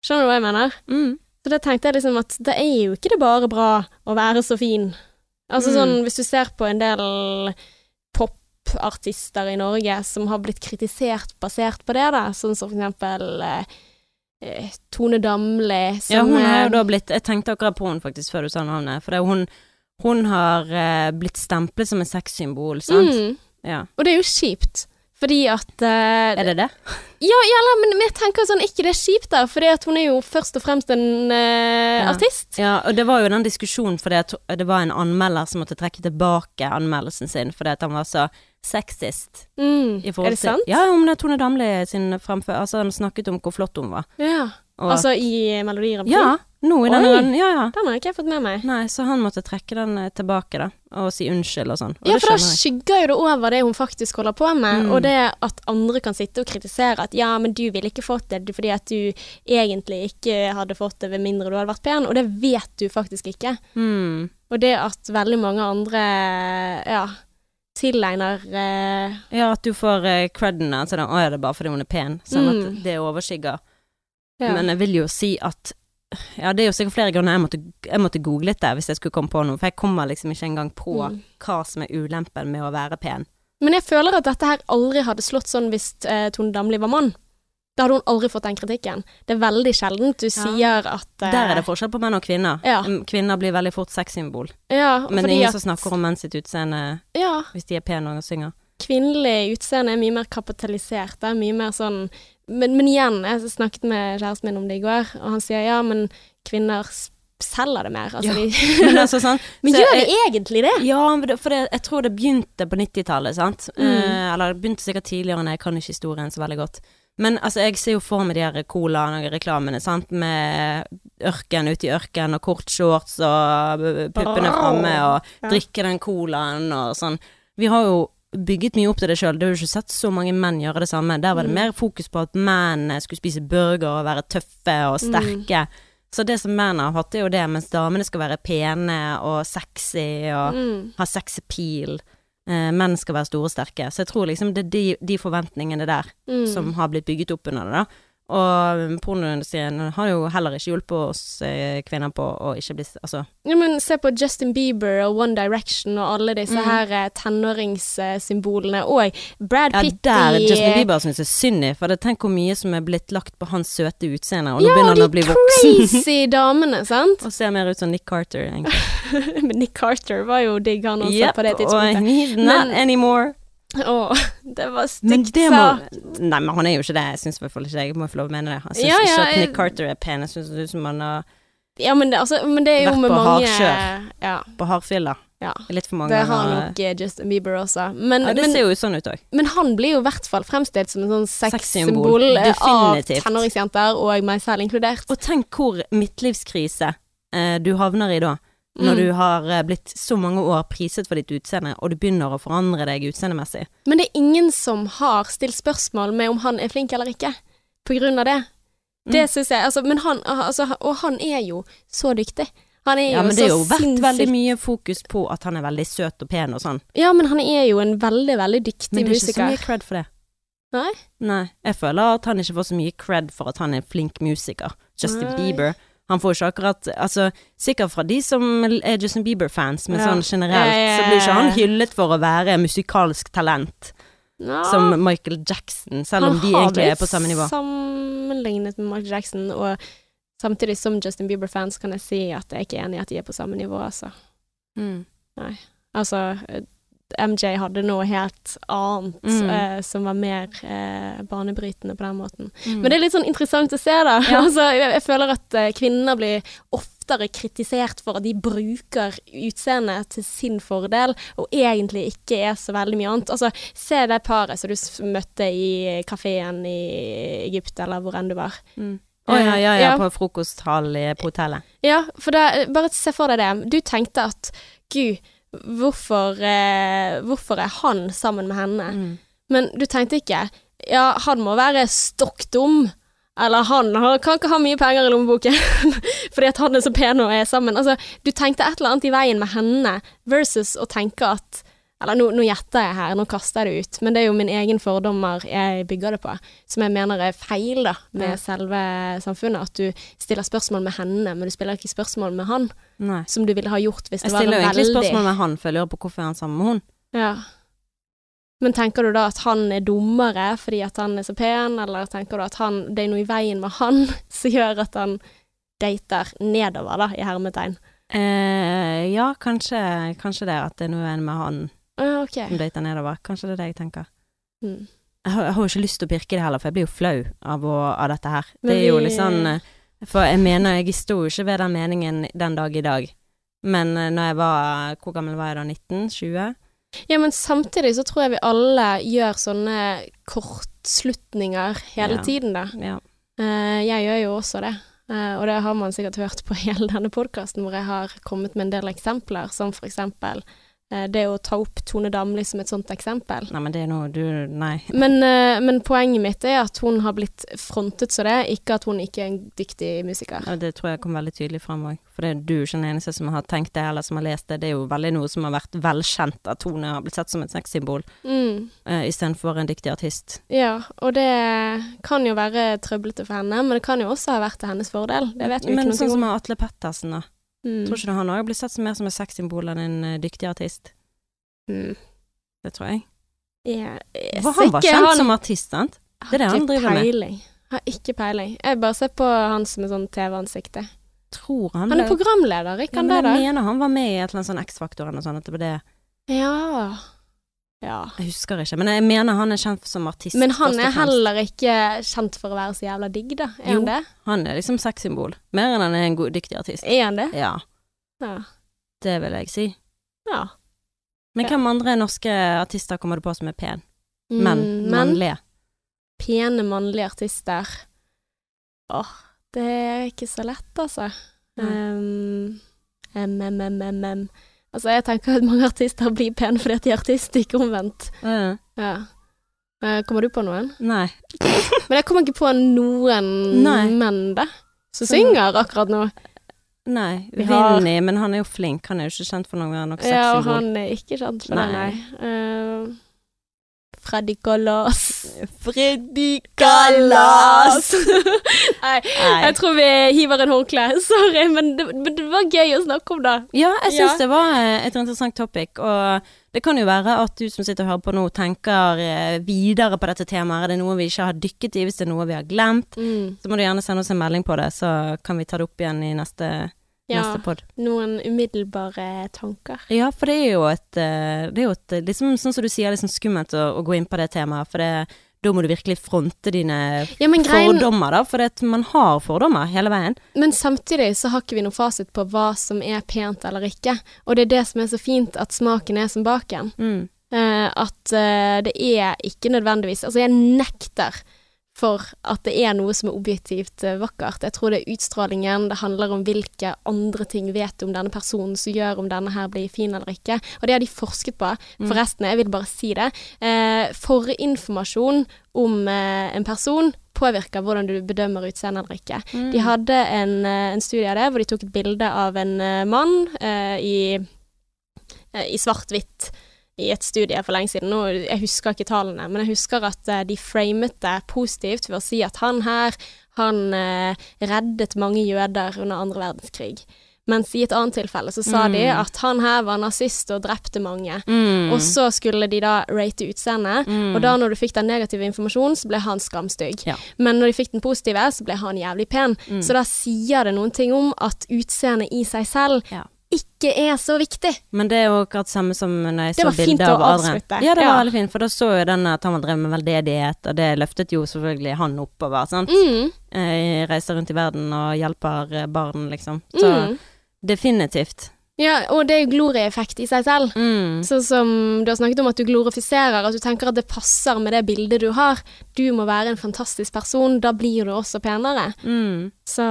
skjønner du hva jeg mener? Mm. Så da tenkte jeg liksom at det er jo ikke det bare bra å være så fin. Altså Mm. sånn, hvis du ser på en del popartister i Norge som har blitt kritisert basert på det, da, sånn som for eksempel eh, eh, Tone Damli, som Ja, hun har jo da blitt Jeg tenkte akkurat på henne faktisk før du sa navnet, for det, hun, hun har eh, blitt stemplet som et sexsymbol, sant? mm, Ja. Og det er jo kjipt. Fordi at uh, Er det det? Ja, ja men, vi jeg tenker sånn, ikke det er kjipt da, fordi at hun er jo først og fremst en uh, Ja. artist. Ja, og det var jo den diskusjonen fordi at det var en anmelder som måtte trekke tilbake anmeldelsen sin fordi at han var så sexist. Mm. Er det sant? Til, ja, om det er Tone Damli sin fremfør Altså, han snakket om hvor flott hun var. Ja. Altså i Melodi Grand Prix? ja, nå i denne runden. Ja, ja. Den har ikke jeg fått med meg. Nei, så han måtte trekke den eh, tilbake, da, og si unnskyld og sånn. Og Ja, for da skygger jo det over det hun faktisk holder på med, Mm. og det at andre kan sitte og kritisere at ja, men du ville ikke fått det fordi at du egentlig ikke hadde fått det ved mindre du hadde vært pen, og det vet du faktisk ikke. Mm. Og det at veldig mange andre, ja, tilegner eh, Ja, at du får uh, creden sånn Å ja, det er bare fordi hun er pen. Sånn Mm. at det overskygger. Ja. Men jeg vil jo si at Ja, det er jo sikkert flere grunner jeg måtte, jeg måtte googlet det hvis jeg skulle komme på noe, for jeg kommer liksom ikke engang på Mm. hva som er ulempen med å være pen. Men jeg føler at dette her aldri hadde slått sånn hvis eh, Tone Damli var mann. Da hadde hun aldri fått den kritikken. Det er veldig sjeldent du sier at eh, Der er det forskjell på menn og kvinner. Ja. Mm, Kvinner blir veldig fort sexsymbol. Ja, Men ingen at, som snakker om menn sitt utseende Ja, hvis de er pene og synger. kvinnelig utseende er mye mer kapitalisert. Det er mye mer sånn men, men igjen, jeg snakket med kjæresten min om det i går, og han sier ja, men kvinner selger det mer. Altså, Ja. de, Men altså sånn men så gjør jeg- de egentlig det? Ja, for det, jeg tror det begynte på 90-tallet, sant. Mm. Eh, eller det begynte sikkert tidligere, enn jeg kan ikke historien så veldig godt. Men altså, jeg ser jo for meg de her colaene og reklamene, sant, med ørken ute i ørken og kort shorts og puppene framme og drikke den colaen og sånn. Vi har jo bygget mye opp til det sjøl. Du har jo ikke sett så mange menn gjøre det samme. Der var det Mm. mer fokus på at mennene skulle spise burger og være tøffe og sterke. Så det som menn har hatt, er jo det, mens damene skal være pene og sexy og Mm. ha sex appeal. Eh, menn skal være store og sterke. Så jeg tror liksom det er de, de forventningene der Mm. som har blitt bygget opp under det, da. Og pornoindustrien har jo heller ikke hjulpet oss eh, kvinner på å ikke bli Altså Ja, men se på Justin Bieber og One Direction og alle disse Mm. her eh, tenåringssymbolene, og Brad Ja, Pitt der i Justin Bieber syns jeg synd i, for tenk hvor mye som er blitt lagt på hans søte utseende, og nå Ja, begynner han de å bli voksen. crazy damene, sant? og ser mer ut som Nick Carter, egentlig. Men Nick Carter var jo digg, han også, Yep, på det og tidspunktet. he's not Men- anymore. Å, det var stygt sagt. Nei, men han er jo ikke det. Jeg syns i hvert fall ikke det. Jeg må få lov å mene det. Jeg syns Ja, ja, ikke at jeg- Nick Carter er pen. Jeg syns det ut som han har Ja, men det, altså, men det er jo Vært med på mange hardkjør. Ja. på hardfylla. ja. Litt for mange Det har nok eh, Justin Bieber også. Men, Ja, det men, ser jo sånn ut òg. men han blir jo i hvert fall fremstilt som en sånn Sexsymbol. sexsymbol eh, av tenåringsjenter, og meg selv inkludert. Og tenk hvor midtlivskrise eh, du havner i da. Når Mm. du har eh, blitt så mange år priset for ditt utseende, og du begynner å forandre deg utseendemessig. Men det er ingen som har stilt spørsmål med om han er flink eller ikke, på grunn av det. Det Mm. syns jeg. Altså, men han, altså, og han er jo så dyktig. Han er Ja, men det er jo vært veldig mye fokus på at han er veldig søt og pen og sånn. Ja, men han er jo en veldig, veldig dyktig musiker. Men det er ikke så mye cred for det. Nei? Nei. Jeg føler at han ikke får så mye cred for at han er en flink musiker. Justin Nei. Bieber. Han får ikke akkurat Altså, sikkert fra de som er Justin Bieber-fans, men Ja. sånn generelt, Ja, så blir ikke han hyllet for å være musikalsk talent, Ja. som Michael Jackson, selv om de egentlig er på samme nivå. sammenlignet med Michael Jackson, og samtidig som Justin Bieber-fans kan jeg si at jeg ikke er enig i at de er på samme nivå, altså. Mm. Altså, eh, MJ hadde noe helt annet Mm. uh, som var mer uh, banebrytende på den måten. Mm. Men det er litt sånn interessant å se, da. Ja. altså, jeg, jeg føler at uh, kvinner blir oftere kritisert for at de bruker utseendet til sin fordel, og egentlig ikke er så veldig mye annet. Altså, se det paret som du møtte i kafeen i Egypt, eller hvor enn du var. Mm. Å ja, ja, ja, Ja. på frokosthall på hotellet. Ja, for da, bare se for deg det. Du tenkte at gud, hvorfor, eh, hvorfor er han sammen med henne? Mm. Men du tenkte ikke ja, han må være stokk dum. Eller han, kan ikke ha mye penger i lommeboken fordi at han er så pen og er sammen. Altså, du tenkte et eller annet i veien med henne versus å tenke at Eller nå, nå gjetter jeg her, nå kaster jeg det ut, men det er jo min egen fordommer jeg bygger det på, som jeg mener er feil da, med Ja. selve samfunnet. At du stiller spørsmål med henne, men du spiller ikke spørsmål med han, Nei. som du ville ha gjort hvis det var veldig Jeg stiller jo veldig egentlig spørsmål med han, for jeg lurer på hvorfor er han sammen med hun. ja. Men tenker du da at han er dummere fordi at han er så pen, eller tenker du at han, det er noe i veien med han som gjør at han dater nedover, da, i hermetegn? Eh, ja, kanskje, kanskje det at det er noe i veien med han Ah, okay. som dater nedover. Kanskje det er det jeg tenker. Mm. Jeg har, jeg har jo ikke lyst til å pirke det heller, for jeg blir jo flau av, å, av dette her. Men det er jo litt sånn eh, For jeg mener, jeg sto jo ikke ved den meningen den dag i dag. Men eh, når jeg var Hvor gammel var jeg da? 19? 20? Ja, men samtidig så tror jeg vi alle gjør sånne kortslutninger hele Ja. tiden, da. Ja. Uh, jeg gjør jo også det. Uh, og det har man sikkert hørt på hele denne podkasten, hvor jeg har kommet med en del eksempler, som for eksempel det å ta opp Tone Damli som et sånt eksempel. Nei, men det er noe du Nei. Men, eh, men poenget mitt er at hun har blitt frontet så det, ikke at hun ikke er en dyktig musiker. Ja, Det tror jeg kom veldig tydelig fram òg. For det er du ikke den eneste som har tenkt det, eller som har lest det. Det er jo veldig noe som har vært velkjent, at Tone har blitt sett som et sexsymbol Mm, uh, istedenfor en dyktig artist. ja, og det kan jo være trøblete for henne, men det kan jo også ha vært til hennes fordel. Det vet vi jo Men ikke sånn som om. Atle Pettersen, da. Mm. Tror ikke han òg blir sett som mer som et sexsymbol enn en eh, dyktig artist? Mm. Det tror jeg. Ja, jeg For han var kjent han- som artist, sant? det er det han driver driver med. peiling. Har ikke peiling. Jeg bare ser på han som et sånn TV-ansikt. Tror han Han er ble- programleder, ikke ja, han men det, Jeg mener han var med i et eller annet sånn X-Faktor eller noe sånt. At det var det. Ja. Ja. Jeg husker ikke. Men jeg mener han er kjent som artist. Men han er heller ikke kjent for å være så jævla digg, da. Er Jo. han det? Han er liksom sexsymbol. Mer enn han er en god, dyktig artist. Er han det? Ja, Ja. det vil jeg si. ja. Men hvem andre norske artister kommer du på som er pen? Mm, men Mannlige. pene mannlige artister Åh, det er ikke så lett, altså. Nei. Um, mm, mm, mm, mm. Altså, jeg tenker at mange artister blir pene fordi de er artister, ikke omvendt. Ja. Ja. Eh, Kommer du på noen? Nei. Men jeg kommer ikke på noen Nei. menn, da, som synger akkurat nå. Nei. Vi har- Vinni, men han er jo flink. Han er jo ikke kjent for noen noe Ja, og han er ikke kjent for nei. det, Nei. nei. Freddy Kalas. Freddy nei, Nei. jeg tror vi hiver en håndkle. Sorry, men det, men det var gøy å snakke om det. Ja, jeg syns Ja. det var eh, et interessant topic, og det kan jo være at du som sitter og hører på nå, tenker eh, videre på dette temaet. Er det noe vi ikke har dykket i, hvis det er noe vi har glemt, så må du gjerne sende oss en melding på det, så kan vi ta det opp igjen i neste, Ja, neste pod. noen umiddelbare tanker. Ja, for det er jo et, eh, det er jo et liksom, Sånn som du sier, liksom skummelt å, å gå inn på det temaet, for det, da må du virkelig fronte dine Ja, greien fordommer, da, for det, man har fordommer hele veien. Men samtidig så har ikke vi noen fasit på hva som er pent eller ikke. Og det er det som er så fint, at smaken er som baken. Mm. Uh, at uh, det er ikke nødvendigvis Altså, jeg nekter for at det er noe som er objektivt eh, vakkert. Jeg tror det er utstrålingen, det handler om hvilke andre ting vet du om denne personen som gjør om denne her blir fin eller ikke. Og det har de forsket på. Forresten, jeg vil bare si det. Eh, Forinformasjon om eh, en person påvirker hvordan du bedømmer utseende eller ikke. De hadde en, en studie av det hvor de tok et bilde av en mann eh, i, i svart-hvitt i et studie for lenge siden. Nå, jeg husker ikke tallene, men jeg husker at eh, de framet det positivt ved å si at han her, han eh, reddet mange jøder under andre verdenskrig. Mens i et annet tilfelle så sa de Mm. at han her var nazist og drepte mange. Mm. Og så skulle de da rate utseendet, Mm. og da når du fikk den negative informasjonen, så ble han skamstygg. Ja. Men når de fikk den positive, så ble han jævlig pen. Mm. Så da sier det noen ting om at utseendet i seg selv Ja. Ikke er så viktig. Men det er jo akkurat samme som når jeg Det så å av Adrian. Ja, det var Ja. veldig fint, for da så jo den at han var drevet med veldedighet, og det løftet jo selvfølgelig han oppover, sant. Mm. Eh, reiser rundt i verden og hjelper barn, liksom. Så Mm. definitivt. Ja, og det er jo glorieeffekt i seg selv. Mm. Sånn som du har snakket om at du glorifiserer, at du tenker at det passer med det bildet du har. Du må være en fantastisk person, da blir du også penere. Mm. Så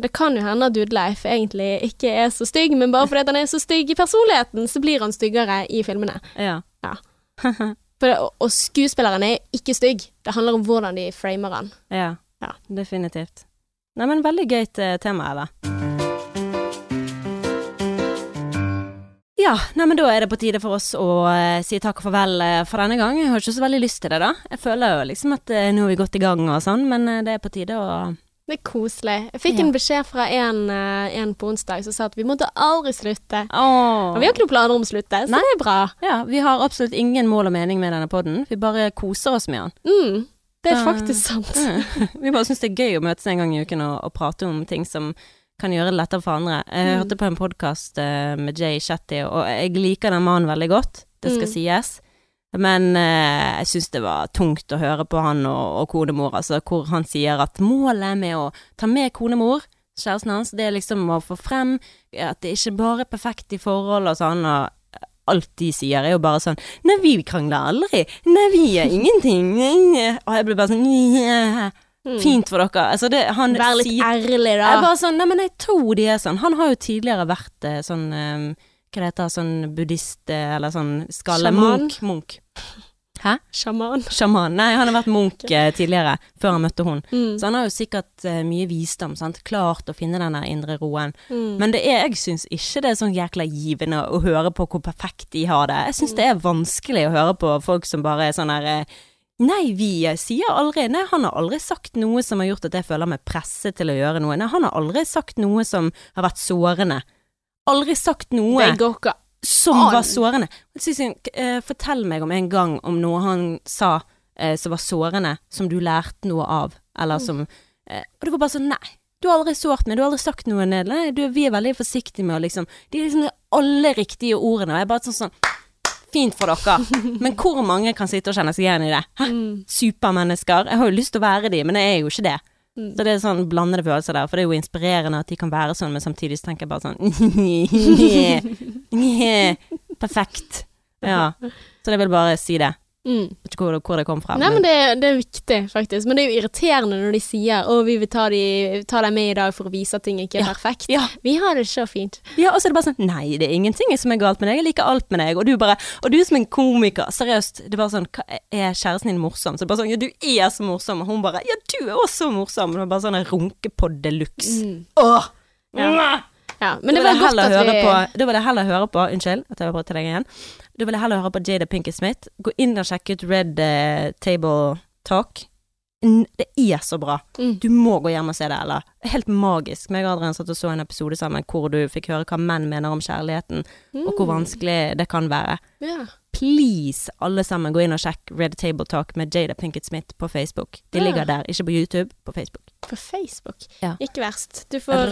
det kan jo hende at Dudleif egentlig ikke er så stygg, men bare fordi han er så stygg i personligheten, så blir han styggere i filmene. Ja. For det, og- skuespilleren er ikke stygg, det handler om hvordan de framer han. ja. Ja. Definitivt. Nei, men veldig gøyt tema tema, Eva. Ja, nei, men da er det på tide for oss å eh, si takk og farvel eh, for denne gang. Jeg har ikke så veldig lyst til det, da. Jeg føler jo liksom at eh, nå er vi godt i gang og sånn, men eh, det er på tide å Det er koselig. Jeg fikk en beskjed fra en, eh, en på onsdag som sa at vi måtte aldri slutte. Åh. Og vi har ikke noen planer om å slutte, så Nei. det er bra. Ja, vi har absolutt ingen mål og mening med denne podden. Vi bare koser oss med den. Mm, det er Så- faktisk sant. Vi bare syns det er gøy å møtes en gang i uken og, og prate om ting som kan gjøre det lettere for andre. Jeg Mm. hørte på en podkast med Jay Shetty, og jeg liker den mannen veldig godt, det skal Mm. sies. Men eh, jeg syns det var tungt å høre på han og, og konemor, altså hvor han sier at målet med å ta med konemor, kjæresten hans, det er liksom å få frem at det ikke bare er perfekt i forhold og sånn, og alt de sier er jo bare sånn Nei, vi krangler aldri. Nei, vi gjør ingenting. Og jeg blir bare sånn. Mm. Fint for dere. Altså det, han Vær litt sier ærlig, da. Jeg bare sånn, nei, men jeg tror de er sånn. Han har jo tidligere vært eh, sånn um, Hva det heter sånn buddhist eh, eller sånn skalle Sjaman? Munk. Munk. Hæ? Sjaman. Sjaman. Nei, han har vært munk eh, tidligere, før han møtte hun. Mm. Så han har jo sikkert uh, mye visdom, sant. Klart å finne den der indre roen. Mm. Men det er, jeg syns ikke det er sånn jækla givende å høre på hvor perfekt de har det. Jeg syns det er vanskelig å høre på folk som bare er sånn der eh, Nei, vi eh, sier aldri Nei, han har aldri sagt noe som har gjort at jeg føler meg presset til å gjøre noe. Nei, han har aldri sagt noe som har vært sårende. Aldri sagt noe som an. var sårende. Eh, fortell meg om en gang om noe han sa eh, som var sårende, som du lærte noe av, eller som eh, Og det var bare sånn, nei. Du har aldri sårt meg, du har aldri sagt noe ned. Nei, du, vi er veldig forsiktige med å liksom De er liksom alle riktige ordene, og jeg er bare sånn sånn Fint for dere, men hvor mange kan sitte og kjenne seg igjen i det? Hæ? Mm. Supermennesker. Jeg har jo lyst til å være de, men jeg er jo ikke det. Mm. Så det er sånn blandede følelser der, for det er jo inspirerende at de kan være sånn, men samtidig så tenker jeg bare sånn Perfekt. Ja. Så jeg vil bare si det. Mm. Vet ikke hvor, hvor det kom fra. Nei, men det, det er viktig, faktisk. Men det er jo irriterende når de sier 'Å, vi vil ta, de, ta deg med i dag for å vise at ting ikke er Ja. perfekt'. Ja. Vi har det så fint. Ja, og så er det bare sånn Nei, det er ingenting som er galt med deg. Jeg liker alt med deg. Og du bare Og du som en komiker, seriøst. Det er bare sånn Er kjæresten din morsom? Så det er bare sånn Ja, du er så morsom. Og hun bare Ja, du er også morsom. Det var bare sånn en runkepod de luxe. Mm. Åh! Ja. Ja, men det det var det jeg godt heller at høre på, det heller høre på Unnskyld at jeg avbrøt deg igjen. Da vil jeg heller høre på Jada Pinkett Smith. Gå inn og sjekke ut Red eh, Table Talk. N- Det er så bra. Mm. Du må gå hjem og se det, eller? Helt magisk. Meg og Adrian satt og så en episode sammen hvor du fikk høre hva menn mener om kjærligheten, og hvor Mm. vanskelig det kan være. Ja. Please, alle sammen, gå inn og sjekk Red Table Talk med Jada Pinkett Smith på Facebook. De Ja. ligger der, ikke på YouTube, på Facebook. På Facebook. Ja. Ikke verst. Du får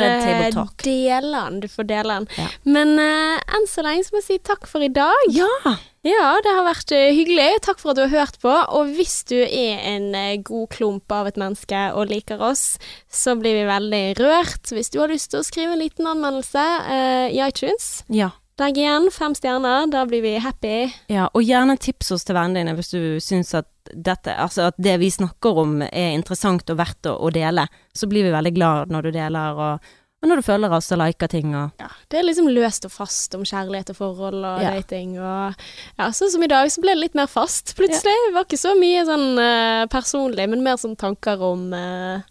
Talk. dele den. Du får dele den. Ja. Men uh, enn så lenge så må jeg si takk for i dag. Ja! Ja, det har vært eh, hyggelig. Takk for at du har hørt på. Og hvis du er en god klump av et menneske og liker oss, så blir vi veldig rørt. Hvis du har lyst til å skrive en liten anmeldelse uh, i iTunes, Ja. Legg igjen fem stjerner. Da blir vi happy. Ja, og gjerne tips oss til vennene dine hvis du syns at dette, altså at det vi snakker om er interessant og verdt å, å dele. Så blir vi veldig glad når du deler, og, og når du følger oss og liker ting og Ja, det er liksom løst og fast om kjærlighet og forhold og Ja. dating og Ja, sånn som i dag, så ble det litt mer fast plutselig. Det var ikke så mye sånn uh, personlig, men mer sånn tanker om uh,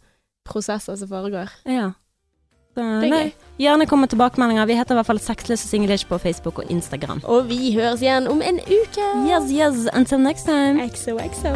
prosesser som foregår. Ja. Nei, gjerne kom med tilbakemeldinger. Vi heter i hvert fall Sexless Singlish på Facebook og Instagram. Og vi høres igjen om en uke. Yes, yes, until next time. XOXO.